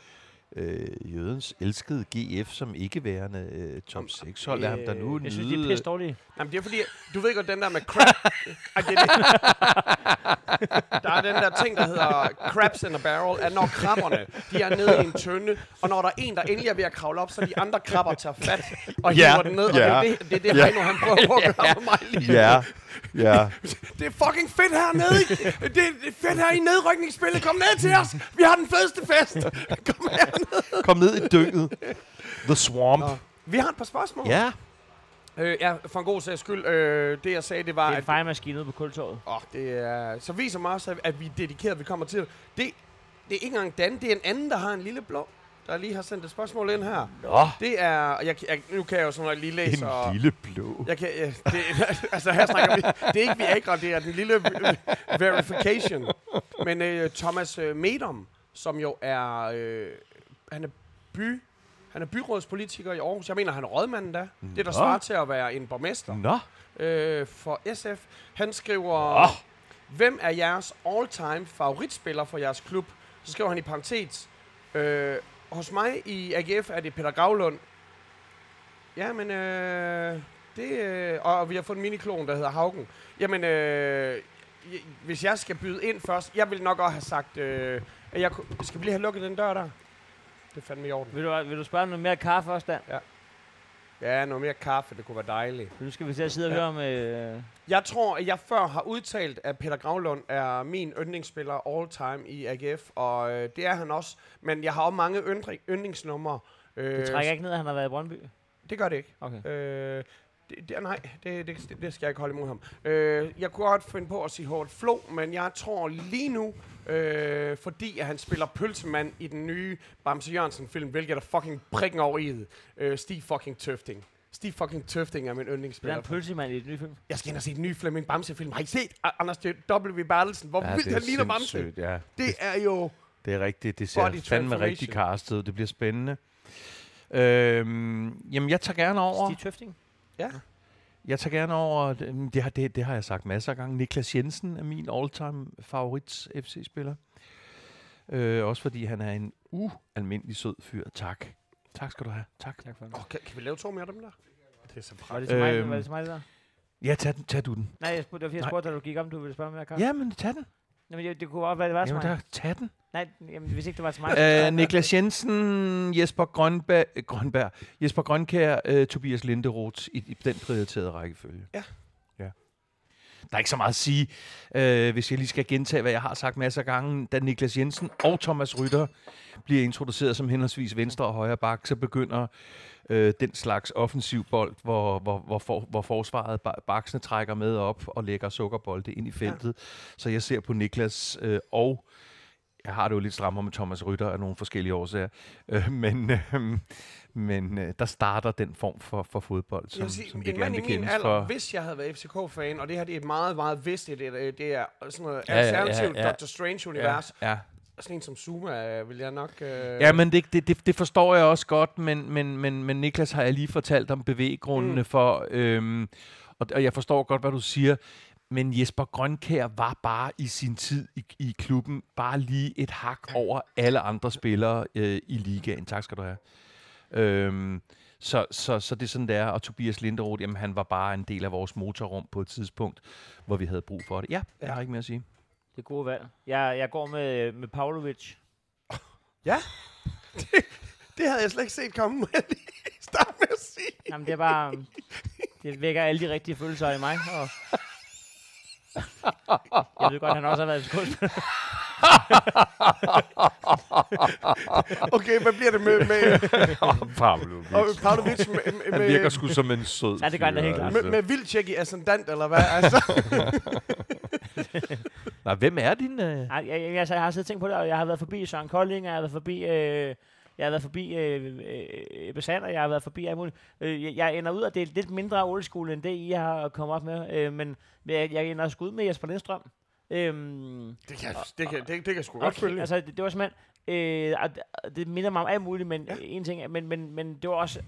S4: øh, jødens elskede GF som ikke værende øh, top 6 hold. Lad ham da nu
S5: Øh, Jeg synes, de er pisse dårlige.
S3: Jamen, det er fordi, du ved godt, den der med det det. Der er den der ting, der hedder crabs in a barrel, at når krabberne, de er nede i en tønde, og når der er en, der endelig er ved at kravle op, så de andre krabber tager fat og
S4: Ja,
S3: hiver den ned, og det
S4: ja.
S3: er det, det, er det
S4: Ja.
S3: Heino, han prøver på at gøre for mig lige nu.
S4: Ja.
S3: Det er fucking fedt hernede. Det er det fedt her i nedrykningsspillet. Kom ned til os. Vi har den fedeste fest. Kom herned.
S4: Kom ned i dynget. The Swamp.
S3: Nå. Vi har et par spørgsmål.
S4: Ja.
S3: Øh, ja, for en god sags skyld. Øh, det jeg sagde, det var,
S5: Det er en ude på kultorvet.
S3: Åh, det er... Så viser mig også, at, at vi er dedikeret, vi kommer til det. Det, det er ikke engang Dan, det er en anden, der har en lille blå, der lige har sendt et spørgsmål ind her.
S4: Nå,
S3: Det er... Jeg, jeg, nu kan jeg jo sådan noget lige læse, og...
S4: en lille blå.
S3: Jeg kan, ja, det, altså her snakker vi, det er ikke Viagra, det er den lille verification. Men øh, Thomas øh, Medom, som jo er, øh, han er by, han er byrådspolitiker i Aarhus. Jeg mener, han er rådmanden da. Det, der
S4: Nå.
S3: svarer til at være en borgmester
S4: Nå,
S3: øh, for SF. Han skriver,
S4: Åh.
S3: hvem er jeres all-time favoritspiller for jeres klub? Så skriver han i parentes, øh, hos mig i AGF er det Peter Gravlund. Ja, men øh, det, øh, og vi har fået en miniklon, der hedder Haugen. Jamen, øh, hvis jeg skal byde ind først, jeg vil nok også have sagt, øh, at jeg, skal vi lige have lukket den dør der? Det er fandme i orden.
S5: Vil du, vil du spørge om noget mere kaffe også, Dan?
S3: Ja, noget mere kaffe, det kunne være dejligt.
S5: Nu skal vi til at sidde og
S3: Ja.
S5: høre om... Øh,
S3: Jeg tror, at jeg før har udtalt, at Peter Gravlund er min yndlingsspiller all time i AGF, og øh, det er han også. Men jeg har også mange yndring, yndlingsnumre. Øh,
S5: det trækker ikke ned, at han har været i Brøndby.
S3: Det gør det ikke.
S5: Okay.
S3: Øh, det, det, nej, det, det, det skal jeg ikke holde imod ham. Øh, jeg kunne godt finde på at sige Hårdt Flo, men jeg tror lige nu, øh, fordi at han spiller pølsemand i den nye Bamse Jørgensen-film, hvilket er fucking prikken over i det. Øh, Stig fucking Tøfting. Stig fucking Tøfting er min
S5: Det er
S3: yndlingsspiller.
S5: en pølsemand i et nyt film.
S3: Jeg skal ind og se den nye Flemming Bamse-film. Har I set Anders W. Bertelsen? Hvor ja, vildt han ligner Bamse?
S4: Ja,
S3: Det er jo...
S4: det er rigtigt. Det ser
S3: Body
S4: fandme rigtig castet. Det bliver spændende. Øhm, jamen, jeg tager gerne over.
S5: Stig Tøfting.
S4: Jeg tager gerne over, det, det, har, det, det har jeg sagt masser af gange, Niklas Jensen er min all-time favorit FC-spiller. Øh, også fordi han er en ualmindelig sød fyr. Tak. Tak skal du have. Tak.
S5: Tak for det.
S3: Oh, kan, kan vi lave to mere af dem der? Det er så
S5: Var
S3: praktisk.
S5: det til mig,
S4: Øhm.
S5: var det til mig det der?
S4: Ja, tag, den, tag du den.
S5: Nej, jeg spurgte, var jeg spurgte, da du gik om, du ville spørge mere kaffe.
S4: Ja, men tag den.
S5: Jamen, det, det kunne godt være, det var
S4: Jamen, der, tag den.
S5: Nej, jamen, hvis ikke det var til mig.
S4: Uh, Niklas Jensen, Jesper Grønberg, Grønberg Jesper Grønkær, uh, Tobias Linderoth i, i den prioriterede rækkefølge.
S3: Ja.
S4: Der er ikke så meget at sige, uh, hvis jeg lige skal gentage, hvad jeg har sagt masser af gange. Da Niklas Jensen og Thomas Rytter bliver introduceret som henholdsvis venstre og højre bak, så begynder øh, den slags offensiv bold, hvor, hvor, hvor, for, hvor forsvaret, ba- baksene trækker med op og lægger sukkerbolde ind i feltet. Ja. Så jeg ser på Niklas øh, og jeg har det jo lidt strammere med Thomas Rytter af nogle forskellige årsager, øh, men, øh, men øh, der starter den form for, for fodbold, som,
S3: sige,
S4: som vi gerne vil kendes
S3: alder,
S4: for.
S3: hvis jeg havde været FCK-fan, og det her det er meget, meget vist, det, er- det er sådan noget
S4: Ja, ja, ja,
S3: alternativt
S4: ja.
S3: Dr. Strange-univers,
S4: Ja,
S3: sådan en som Zuma vil jeg nok... Øh,
S4: Ja, men det, det, det, det forstår jeg også godt, men, men, men, men Niklas har jeg lige fortalt om bevæggrundene mm. for, øhm, og, og jeg forstår godt, hvad du siger, men Jesper Grønkær var bare i sin tid i, i klubben bare lige et hak over alle andre spillere øh, i ligaen. Tak skal du have. Øhm, så, så, så det er sådan, det er. Og Tobias Linderoth, jamen, han var bare en del af vores motorrum på et tidspunkt, hvor vi havde brug for det. Ja, jeg har ikke mere at sige.
S5: Det er gode valg. Jeg, jeg går med, med Pavlovic.
S3: Ja, det, det havde jeg slet ikke set komme, må jeg lige starte med at sige.
S5: Jamen, det er bare... Det vækker alle de rigtige følelser i mig, og... Jeg ved godt, han også har været skuespiller.
S3: Okay, hvad bliver det med, med,
S4: Pavlovic.
S3: og Pavlovic med, med,
S4: Han virker sgu som en sød
S5: Ja, det gør han da helt klart.
S3: med, med Vildtjek i ascendant, eller hvad? Altså,
S4: Nej, hvem er din... Øh?
S5: Ej, jeg, jeg, altså, jeg har siddet og tænkt på det, og jeg har været forbi Søren Kolding, jeg har været forbi... Øh, jeg har været forbi øh, øh, Besander, jeg har været forbi alt muligt. Øh, jeg, ender ud, og det er lidt mindre old school, end det, I har kommet op med. Øh, men jeg, jeg ender sgu ud med Jesper Lindstrøm. Øhm,
S3: det kan, det kan, det, det kan jeg sgu godt
S5: okay,
S3: følge.
S5: altså, det, det var simpelthen... Øh, det- minder mig om alt muligt, men ja. en ting, men, men, men det var også,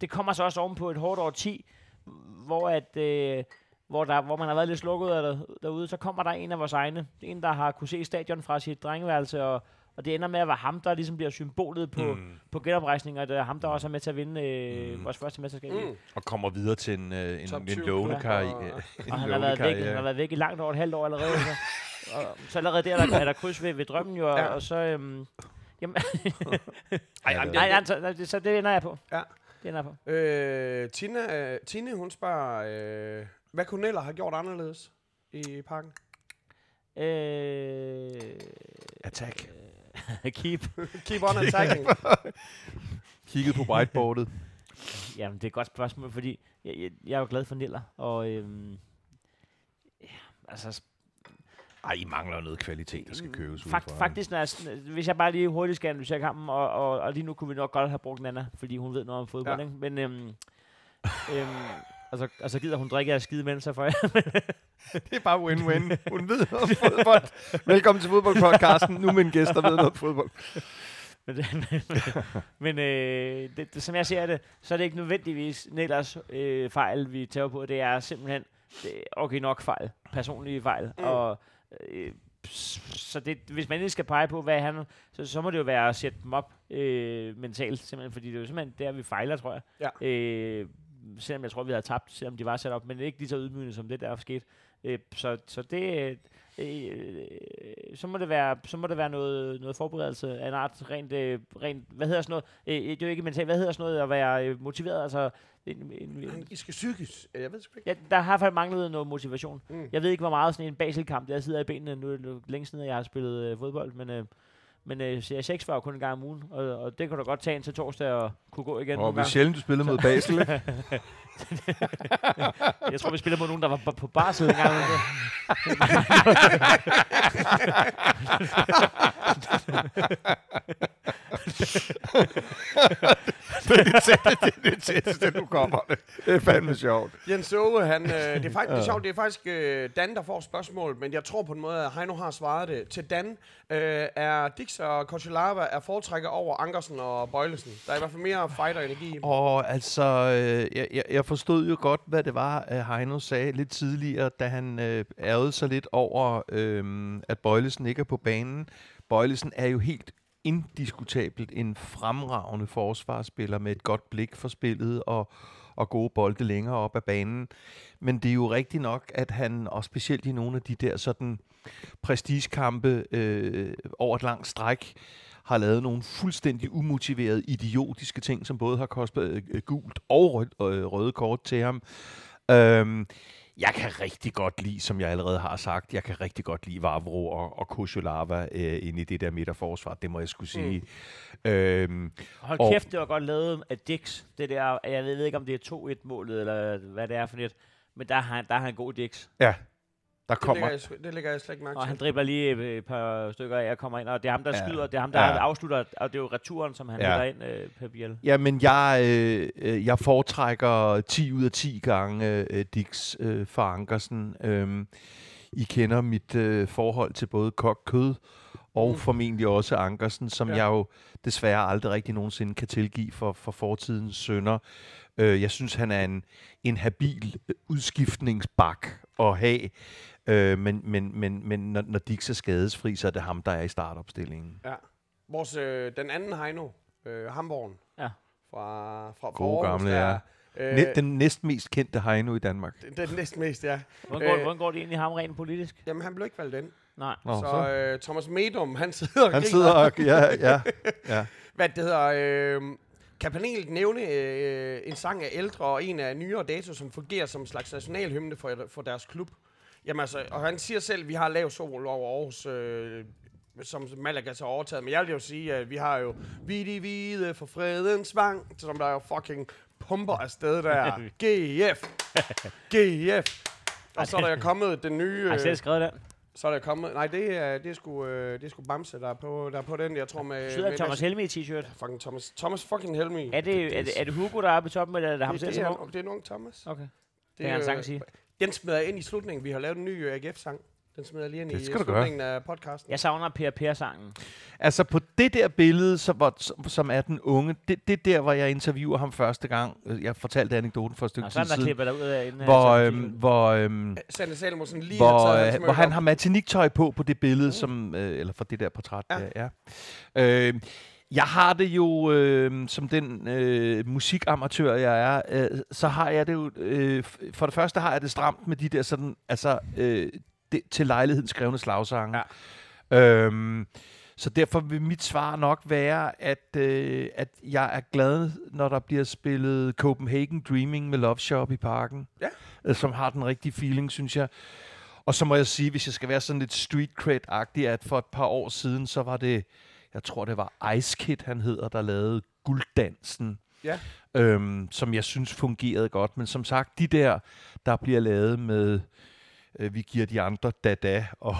S5: det kommer så også oven på et hårdt år 10, hvor at, øh, hvor, der, hvor man har været lidt slukket der, derude, så kommer der en af vores egne, en der har kunne se stadion fra sit drengeværelse, og, og det ender med at være ham, der ligesom bliver symbolet på, mm. på genoprejsning, og det er ham, der også er med til at vinde øh, mm. vores første mesterskab. Mm.
S4: Og kommer videre til en, øh, en,
S3: Top
S4: en
S3: 20
S4: lovende karriere.
S3: og-
S4: En
S5: Og han har, været væk, han har været væk i langt over et halvt år allerede. Så, og, så allerede der, der er der kryds ved, ved drømmen jo, og,
S3: Ja.
S5: og så... Øhm, jamen,
S3: Ej,
S4: Ja,
S3: jamen,
S5: nej,
S3: det,
S5: nej, så, så, så det ender jeg på.
S3: Ja.
S5: Det ender jeg på.
S3: øh, Tina, øh, Tine, hun spørger, øh, hvad kunne Neller have gjort anderledes i parken?
S5: Øh,
S4: Attack.
S5: keep.
S3: Keep on attacking.
S4: Kigget på whiteboardet.
S5: Jamen, det er et godt spørgsmål, fordi jeg, jeg, jeg er jo glad for Niller, og øhm, ja, altså,
S4: Ej, I mangler noget kvalitet, der skal købes
S5: fakt,
S4: udefra.
S5: faktisk, når jeg, hvis jeg bare lige hurtigt skal analysere kampen, og, og, og lige nu kunne vi nok godt have brugt Nana, fordi hun ved noget om fodbold,
S3: ja.
S5: ikke? Men, øhm, øhm, altså, altså gider hun drikke af skide mens for jer.
S4: Det er bare win-win. Hun ved noget fodbold. Velkommen til fodboldpodcasten. Nu med en gæst, der ved noget fodbold.
S5: Men, men, øh, det, det, som jeg ser det, så er det ikke nødvendigvis Nellers øh, fejl, vi tager på. Det er simpelthen det okay nok fejl. Personlige fejl. Mm. Og, øh, så det, hvis man ikke skal pege på, hvad han... Så, så må det jo være at sætte dem op øh, mentalt, simpelthen, fordi det er jo simpelthen der, vi fejler, tror jeg.
S3: Ja.
S5: Øh, selvom jeg tror, vi havde tabt, selvom de var sat op, men ikke lige så ydmygende, som det der er sket. Øh, så, så det... Øh, så må det være, så må det være noget, noget forberedelse af en art, rent, øh, rent hvad hedder sådan noget, øh, det er jo ikke mentalt, hvad hedder sådan noget at være øh, motiveret, altså, en, en, en,
S3: I skal psykisk. Jeg ved ikke.
S5: ja, der har i hvert fald manglet noget motivation.
S3: Mm.
S5: Jeg ved ikke, hvor meget sådan en baselkamp, der sidder i benene, nu er det længe siden, at jeg har spillet øh, fodbold, men, øh, men øh, serie 6 var jo kun en gang om ugen, og, og det kunne du godt tage ind til torsdag og kunne gå igen.
S4: Og vi sjældent, du spillede mod Basel, ikke?
S5: Jeg tror, vi spiller mod nogen, der var på, på barsel en gang. om ugen.
S4: det er det tætteste, du kommer. Det er fandme sjovt.
S3: Jens Ove, han, øh, det er faktisk det er sjovt, det er faktisk øh, Dan, der får spørgsmål, men jeg tror på en måde, at Heino har svaret det. Til Dan øh, er Dix og Kochelava er foretrækker over Ankersen og Bøjlesen. Der er i hvert fald mere fighter-energi i dem.
S4: Og altså, øh, jeg, jeg, jeg forstod jo godt, hvad det var, at Heino sagde lidt tidligere, da han øh, ærgede sig lidt over, øh, at Bøjlesen ikke er på banen. Bøjlesen er jo helt indiskutabelt en fremragende forsvarsspiller med et godt blik for spillet og, og gode bolde længere op ad banen. Men det er jo rigtigt nok, at han, og specielt i nogle af de der sådan prestigekampe øh, over et langt stræk, har lavet nogle fuldstændig umotiverede, idiotiske ting, som både har kostet øh, gult og rød, øh, røde kort til ham. Øhm, jeg kan rigtig godt lide, som jeg allerede har sagt, jeg kan rigtig godt lide Vavro og, og Kosholava øh, inde i det der midterforsvar, det må jeg skulle sige. Mm. Øhm,
S5: Hold
S4: Og-
S5: kæft, det var godt lavet af Dix. Det der, jeg ved ikke, om det er 2-1-målet, eller hvad det er for net. Men der har der har han god Dix.
S4: ja, der
S3: Det
S4: kommer...
S3: lægger, jeg, det lægger jeg slet ikke mærke
S5: Og han dribler lige et, par stykker af og kommer ind, og det er ham, der
S4: Ja.
S5: skyder, det er ham, der
S4: Ja.
S5: afslutter, og det er jo returen, som han
S4: Ja.
S5: ja. ind, øh, Pep Biel.
S4: Ja, men jeg, øh, øh, jeg foretrækker 10 ud af 10 gange øh, Dix øh, for Ankersen. Øhm, I kender mit øh, forhold til både kok kød og
S3: Mm.
S4: formentlig også Ankersen, som
S3: Ja.
S4: ja. jeg jo desværre aldrig rigtig nogensinde kan tilgive for, for fortidens sønder. Øh, jeg synes, han er en, en habil øh, udskiftningsbak at have, øh, men, men, men, men når, når Dix er skadesfri, så er det ham, der er i startopstillingen.
S3: Ja. Vores, øh, den anden Heino, øh, Hamborgen.
S5: Ja.
S3: Fra, fra,
S4: Gode
S3: Aarhus,
S4: gamle,
S3: der,
S4: ja.
S3: Øh,
S4: Næ- den næstmest kendte Heino i Danmark.
S3: den, den næsten mest, ja.
S5: Hvordan går,
S3: Øh,
S5: hvordan går det egentlig ham rent politisk?
S3: Jamen, han blev ikke valgt ind.
S5: Nej.
S4: Nå,
S3: så
S4: så.
S3: øh, Thomas Medum, han sidder og
S4: Han sidder og... Ja, ja, ja.
S3: Hvad det hedder... Øh, kan panelet nævne øh, en sang af ældre og en af nyere dato, som fungerer som en slags nationalhymne for, for deres klub? Jamen altså, og han siger selv, at vi har lav sol over Aarhus, øh, som Malaga så har overtaget. Men jeg vil jo sige, at vi har jo Vi de hvide for fredens vang, som der jo fucking pumper afsted der. GF! GF! Og så er der jo kommet den nye...
S5: Har I selv
S3: Øh,
S5: skrevet den?
S3: så er der kommet... Nej, det er, det er sgu, øh, det er sgu Bamse, der er på, der er på den, jeg tror med...
S5: Sidder
S3: med
S5: Thomas Helmi i t-shirt?
S3: Fucking Thomas. Thomas fucking Helmi.
S5: Er det, er, det, er det Hugo, der er på toppen, eller er det ham
S3: det,
S5: selv
S3: det, er, det er en ung Thomas.
S5: Okay.
S3: Det
S5: Det er
S3: øh,
S5: sang at sige.
S3: Den smider jeg ind i slutningen. Vi har lavet en ny øh, AGF-sang. Den smider jeg lige ind
S4: Det
S3: i
S4: skal du
S3: slutningen af podcasten.
S5: Jeg savner Per Per-sangen.
S4: Altså på det der billede, som, hvor, som, som er den unge, det, det er der, hvor jeg interviewer ham første gang. Øh, Jeg fortalte anekdoten for et stykke
S5: Og så er
S4: tid
S5: der
S4: siden.
S5: klipper der ud af inden.
S4: Hvor,
S5: øh,
S4: øhm, hvor, øhm,
S3: Sande Salomonsen lige
S4: hvor,
S3: har taget
S4: øh, hvor han
S3: op.
S4: har matiniktøj på på det billede, som, øh, eller for det der portræt.
S3: Ja.
S4: Ja. Ja. Øh, jeg har det jo, øh, som den øh, musikamatør jeg er, øh, så har jeg det jo, øh, for det første har jeg det stramt med de der sådan, altså, øh, det, til lejligheden skrevne slagsange. Ja. Øhm, så derfor vil mit svar nok være, at, øh, at jeg er glad, når der bliver spillet Copenhagen Dreaming med Love Shop i parken.
S3: Ja.
S4: Øh, som har den rigtige feeling, synes jeg. Og så må jeg sige, hvis jeg skal være sådan lidt street cred-agtig, at for et par år siden, så var det, jeg tror det var Ice Kid, han hedder, der lavede Gulddansen.
S3: Ja.
S4: Øhm, som jeg synes fungerede godt. Men som sagt, de der, der bliver lavet med, øh, vi giver de andre dada, og,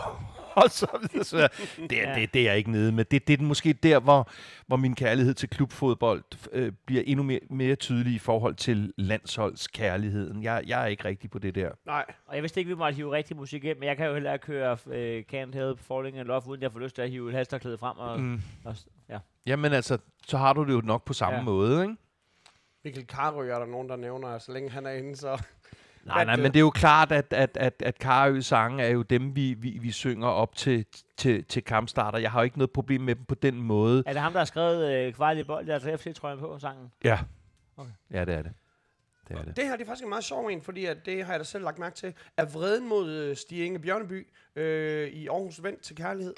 S4: og så videre. Så det, er,
S5: Ja.
S4: det, det er jeg ikke nede med. Det, det er måske der, hvor, hvor min kærlighed til klubfodbold øh, bliver endnu mere, mere tydelig i forhold til landsholdskærligheden. Jeg, jeg er ikke rigtig på det der.
S3: Nej,
S5: Og jeg vidste ikke, vi måtte hive rigtig musik ind, men jeg kan jo heller ikke køre øh, Can't Help Falling in Love, uden jeg får lyst til at hive et halsterklæde frem. Og,
S4: Mm.
S5: og, ja.
S4: Jamen altså, så har du det jo nok på samme
S5: Ja.
S4: måde, ikke?
S3: Mikkel Karø er der nogen, der nævner, så længe han er inde, så...
S4: Nej, nej,
S3: At, øh,
S4: men det er jo klart, at, at, at, at Karø sange er jo dem, vi, vi, vi synger op til, til, til kampstarter. Jeg har jo ikke noget problem med dem på den måde.
S5: Er det ham, der har skrevet øh, kvart i bold, der har FC-trøjen på sangen?
S4: Ja.
S5: Okay.
S4: Ja, det er det. Det er det.
S3: Det her det er faktisk en meget sjov en, fordi at det har jeg da selv lagt mærke til. Er vreden mod øh, Stig Inge Bjørneby øh, i Aarhus Vent til kærlighed?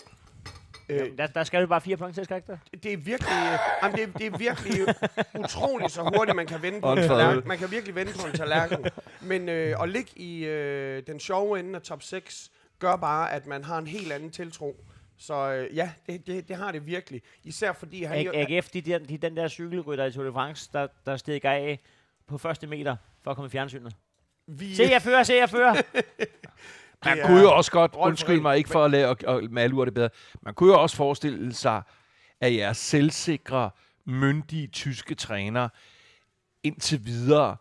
S3: Øh,
S5: Øh. Der, der skal jo bare fire point til, skal ikke der?
S3: det er virkelig, øh, jamen det, er, det er virkelig utroligt så hurtigt, man kan vende på en tallerken. Man kan virkelig vende på en tallerken. Men øh, at ligge i øh, den sjove ende af top 6, gør bare, at man har en helt anden tiltro. Så øh, ja, det, det, det har det virkelig. Især fordi han
S5: AGF, de, de, de, den der cykelrytter i Tour de France, der, der steg af på første meter for at komme i fjernsynet.
S3: Vi,
S5: Se, jeg fører, se, jeg fører!
S4: Man
S3: Det
S4: kunne jo også godt, undskyld mig ikke for at lade og, malure det bedre, man kunne jo også forestille sig, at jeres selvsikre, myndige tyske træner indtil videre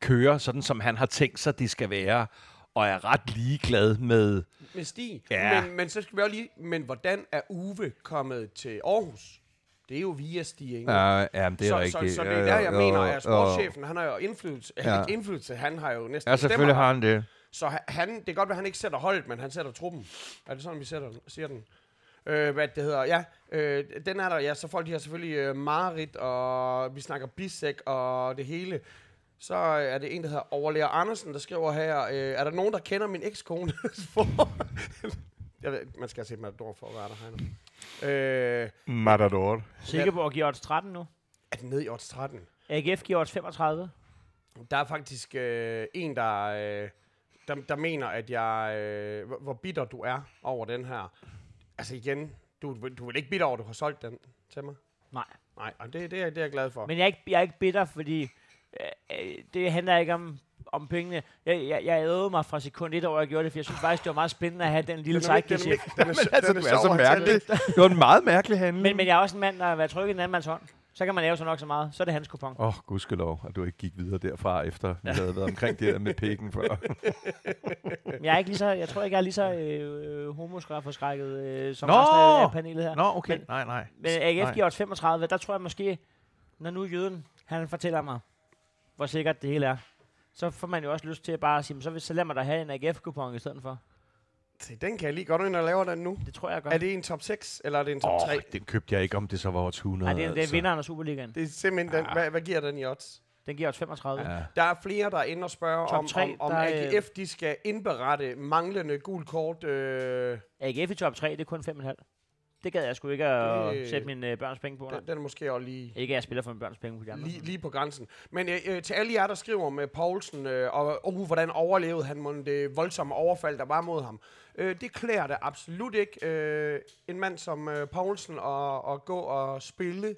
S4: kører sådan, som han har tænkt sig, det skal være, og er ret ligeglad med...
S3: med Stig.
S4: Ja.
S3: Men, men så skal vi også lige... Men hvordan er Uwe kommet til Aarhus? Det er jo via Stig Inge.
S4: Ja, ja det er
S3: så,
S4: rigtigt.
S3: så, så det er der, jeg mener, at sportschefen, han har jo indflydelse. Han
S4: Ja.
S3: ikke indflydelse, han har jo næsten
S4: Ja, selvfølgelig har han det.
S3: Så ha- han, det kan godt være, at han ikke sætter holdet, men han sætter truppen. Er det sådan, vi sætter siger den? Øh, hvad det hedder, ja. Øh, den er der, ja. Så folk de har selvfølgelig øh, Marit, og vi snakker Bisek og det hele. Så er det en, der hedder Overlærer Andersen, der skriver her, øh, er der nogen, der kender min ekskone? jeg ved, man skal set Matador for at være der, Heino. Øh,
S4: Matador.
S5: Silkeborg giver odds 13 nu.
S3: er den nede i odds 13?
S5: AGF giver odds 35.
S3: Der er faktisk øh, en, der, øh, der, der mener, at jeg, øh, hvor, bitter du er over den her. Altså igen, du, du er vel ikke bitter over, at du har solgt den til mig?
S5: Nej.
S3: Nej, og det, det, er, det er jeg glad for.
S5: Men jeg er ikke, jeg er ikke bitter, fordi øh, øh, det handler ikke om, om pengene. Jeg, jeg, jeg ævede mig fra sekund et over, jeg gjorde det, for jeg synes faktisk, det var meget spændende at have den lille
S3: den den,
S5: sidekick.
S3: den,
S4: altså,
S3: den
S4: det er så mærkeligt. Det var en meget mærkelig handling.
S5: Men, men jeg er også en mand, der har været trykket i en anden mands hånd. Så kan man lave så nok så meget. Så er det hans kupon.
S4: Åh, oh, gudskelov, at du ikke gik videre derfra, efter vi havde været omkring det der med pikken før.
S5: Men jeg, er ikke lige så, jeg tror ikke, jeg er lige så øh, homoskrækket øh, som
S4: Nå!
S5: resten af, panelet her.
S4: Nå, okay.
S5: Men-
S4: nej, nej.
S5: Men AGF
S4: Nej.
S5: giver odds 35, der tror jeg måske, når nu jøden, han fortæller mig, hvor sikkert det hele er, så får man jo også lyst til at bare sige, "Men så, vil- så lad mig da have en AGF-kupon i stedet for.
S3: Den kan jeg lige godt ind og lave den nu.
S5: Det tror jeg godt.
S3: Er det en top 6, eller er det en top
S4: Åh,
S3: 3?
S4: den købte jeg ikke, om det så var odds 100.
S5: Nej, det er, det er
S4: altså.
S5: vinderen af Superligaen.
S3: Det er simpelthen den. Hvad, hvad giver den i odds?
S5: Den giver odds 35. Ja.
S3: Der er flere, der er inde og spørge
S5: Top
S3: om,
S5: tre,
S3: om, om
S5: der er-
S3: AGF de skal indberette manglende gul kort. Øh,
S5: AGF i top 3, det er kun 5,5. Det gad jeg sgu ikke at
S3: Det-
S5: sætte mine øh, børns penge på.
S3: den, den er måske også lige,
S5: Ikke at jeg spiller for mine børns penge på de andre.
S3: lige, lige på grænsen. Men øh, øh, til alle jer, der skriver med Poulsen, øh, og uh, hvordan overlevede han mod det voldsomme overfald, der var mod ham. Øh, det klæder det absolut ikke øh, en mand som øh, Poulsen at, at gå og spille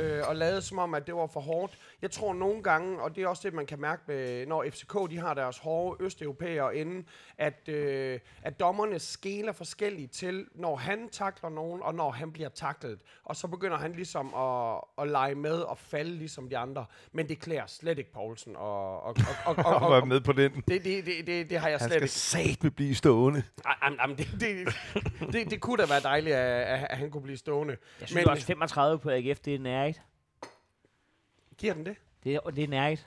S3: øh, og lade som om, at det var for hårdt. Jeg tror nogle gange, og det er også det, man kan mærke, med, når FCK de har deres hårde østeuropæere inde, at, øh, at dommerne skæler forskelligt til, når han takler nogen, og når han bliver taklet. Og så begynder han ligesom at, at lege med og falde ligesom de andre. Men det klæder slet ikke Poulsen. Og, og, og, og, og,
S4: Og
S3: og,
S4: var
S3: og,
S4: med på den.
S3: det, det, det, det, det har jeg
S4: Han
S3: slet
S4: skal
S3: ikke.
S4: satme blive stående.
S3: Ej, ej, men det, det, det, det kunne da være dejligt, at, at, han kunne blive stående.
S5: Jeg synes
S3: Men-
S5: også 35 på AGF, det er nærigt.
S3: Giver den det?
S5: Det er, det er nærigt.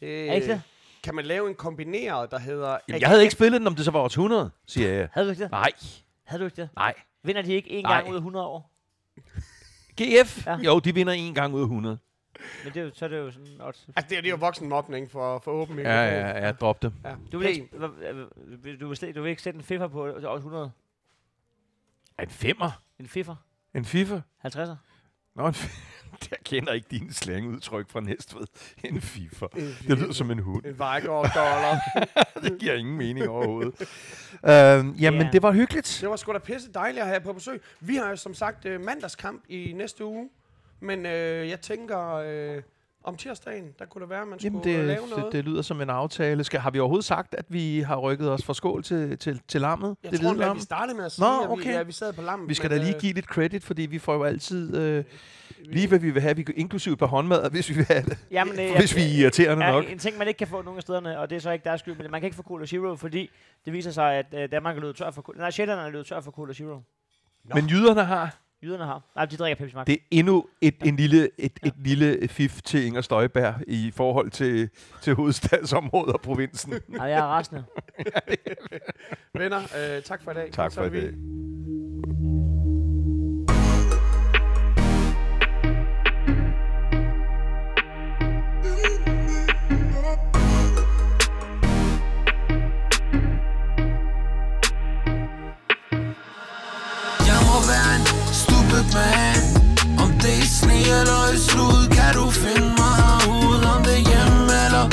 S3: det
S5: Er ikke det?
S3: Kan man lave en kombineret, der hedder...
S4: Jamen, jeg havde ikke spillet den, om det så var odds 100, siger jeg.
S5: Havde du ikke det?
S4: Nej,
S5: Havde du ikke det?
S4: nej.
S5: Vinder de ikke en
S4: Nej.
S5: gang ud af 100 år?
S4: GF?
S5: Ja.
S4: Jo, de vinder en gang ud af 100.
S5: Men det er, jo- så er det jo sådan odds.
S3: Altså, det er, det er jo voksenmobning for, for åben mikrofon.
S4: Ja, ja, ja, drop det.
S3: ja.
S5: Du vil,
S3: Hey,
S5: ikke, du, vil slet, du vil ikke sætte en FIFA på odds 100?
S4: En femmer?
S5: En FIFA?
S4: En FIFA?
S5: 50'er?
S4: Nå, en f- jeg kender ikke dine slangudtryk fra Næstved. En FIFA. Det lyder som en hund.
S3: En Vejgaard-dollar.
S4: Det giver ingen mening overhovedet. øhm, jamen,
S5: Ja.
S4: det var hyggeligt.
S3: det var sgu da pisse dejligt at have på besøg. Vi har jo som sagt øh, mandagskamp i næste uge. Men øh, jeg tænker, øh, om tirsdagen, der kunne det være, at man
S4: Jamen,
S3: skulle
S4: det,
S3: lave noget.
S4: det, det lyder som en aftale. Skal, har vi overhovedet sagt, at vi har rykket os fra skål til, til, til lammet?
S3: jeg
S4: det
S3: tror, at vi startede med at sige,
S4: Nå,
S3: at vi,
S4: okay.
S3: ja, vi sad på lammen.
S4: Vi skal
S3: men,
S4: da lige
S3: øh,
S4: give lidt credit, fordi vi får jo altid øh, lige, hvad vi vil have. Vi, inklusive på håndmad, hvis vi vil have det.
S5: Jamen, øh,
S4: Hvis vi er irriterende
S5: er
S4: nok.
S5: en ting, man ikke kan få nogen af stederne, og det er så ikke deres skyld, men man kan ikke få Cola Zero, fordi det viser sig, at øh, Danmark er løbet tør for Cola. Nej, Sjælland er løbet tør for Cola Zero.
S4: Men jyderne har
S5: Jyderne har. Nej, de drikker Pepsi Max.
S4: Det er endnu et, en lille, et, et lille fif til Inger Støjberg i forhold til, til hovedstadsområdet og provinsen.
S5: Nej, jeg er rasende.
S3: Venner, øh, tak for i dag.
S4: tak for
S3: er vi-
S6: eller i slud Kan du finde mig herude Om det er hjemme eller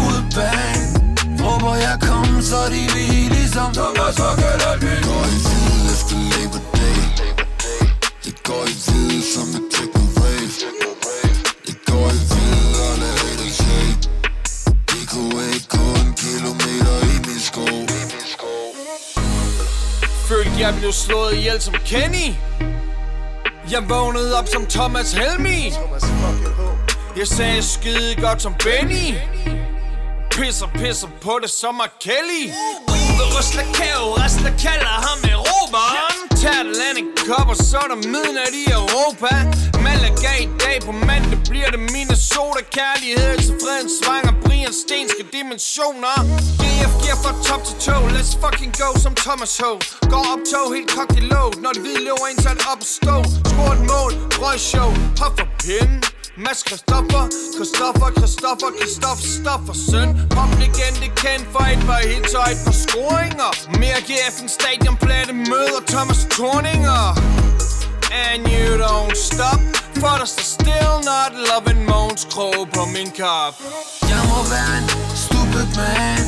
S6: ude bag Råber jeg kom, så de vil ligesom Thomas og Kalalby Går i tid efter Labor Day Det. Går i tid som et techno rave Det går i tid og lad det se Det kunne ikke gå en kilometer i min sko.
S7: Følte jeg blev slået ihjel som Kenny? Jeg vågnede op som Thomas Helmi. Jeg sagde skide godt som Benny. Pisser, pisser på det som R. Kelly Røsler kæv, røsler kalder ham Roberen Tager det land i kop, og så er der midnat i Europa. Malaga i dag på mandag bliver det Minnesota. Kærlighed til freden svanger Brian Stenske dimensioner. GF fra top til tog Let's fucking go som Thomas Ho Går op tog helt kogt i låg Når de hvide løber ind, så er det op at stå. Skår et mål, røg show. Hop for pinden. Mads Christoffer, Christoffer, Christoffer, Christoffer, Stoffer, søn Poplegende kendt for et par hits og et par scoringer. Mere GF en stadionplatte møder Thomas Torninger And you don't stop For der står still not loving Måns Krog på min kop.
S6: Jeg må være en stupid man.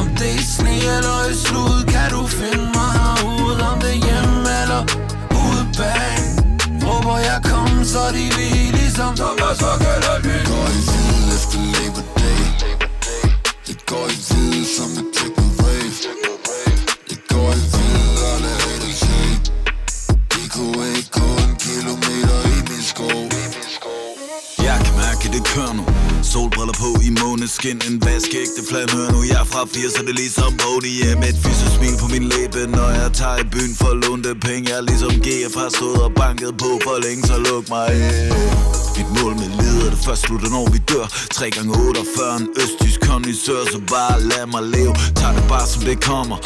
S6: Om det er sne eller i slud Kan du finde mig herude? Om det er hjemme eller ude bag Råber jeg kom, så de vil ligesom Thomas og Kalalby Går i tid efter Labor Day Det går i tid som et med skin. Måneskin En vaskeægte fladhør nu Jeg er fra 80, så det er ligesom Bodie yeah, Med et fysisk smil på min læbe Når jeg tager i byen for at låne det penge. Jeg er ligesom GF har stået og banket på for længe Så luk mig yeah. Mit mål med livet er det først slutter når vi dør. 3 gange 48 en østtysk kondisør Så bare lad mig leve. Tag det bare som det kommer.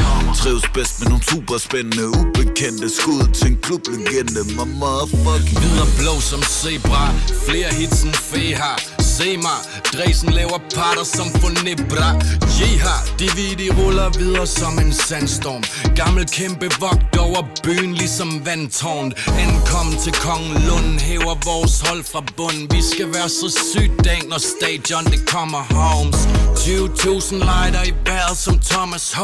S6: Trives bedst med nogle super spændende Ubekendte skud til en klublegende. My motherfucking
S8: Hvid blå som zebra. Flere hits end fe har Se mig, Dresen laver parter som Funebra Jeha, de vidi ruller videre som en sandstorm. Gammel kæmpe vogt over byen ligesom vandtårn. Ankom til Kongen Lund, hæver vores hold fra bund Vi skal være så sygt dag, når stadion det kommer homes 20.000 lighter i vejret som Thomas H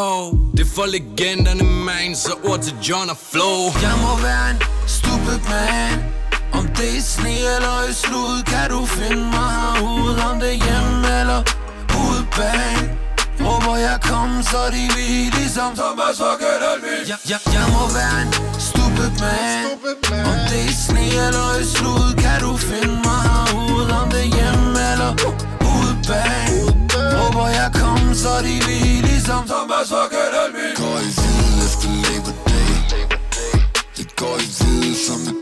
S8: Det er for legenderne man, så ord til John og Flo.
S6: Jeg må være en stupid man. Om det er sne eller i slud Kan du finde mig herude? Om det er hjemme eller ude bag Råber jeg kom, så de vi ligesom Thomas og Kennedy jeg, jeg, jeg må være en stupid man. Om det er sne eller i slud Kan du finde mig herude? Om det er hjemme eller ude bag Råber jeg kom, så de vi ligesom Thomas og Kennedy
S9: Går i hvide efter Labor Day Det går i hvide som et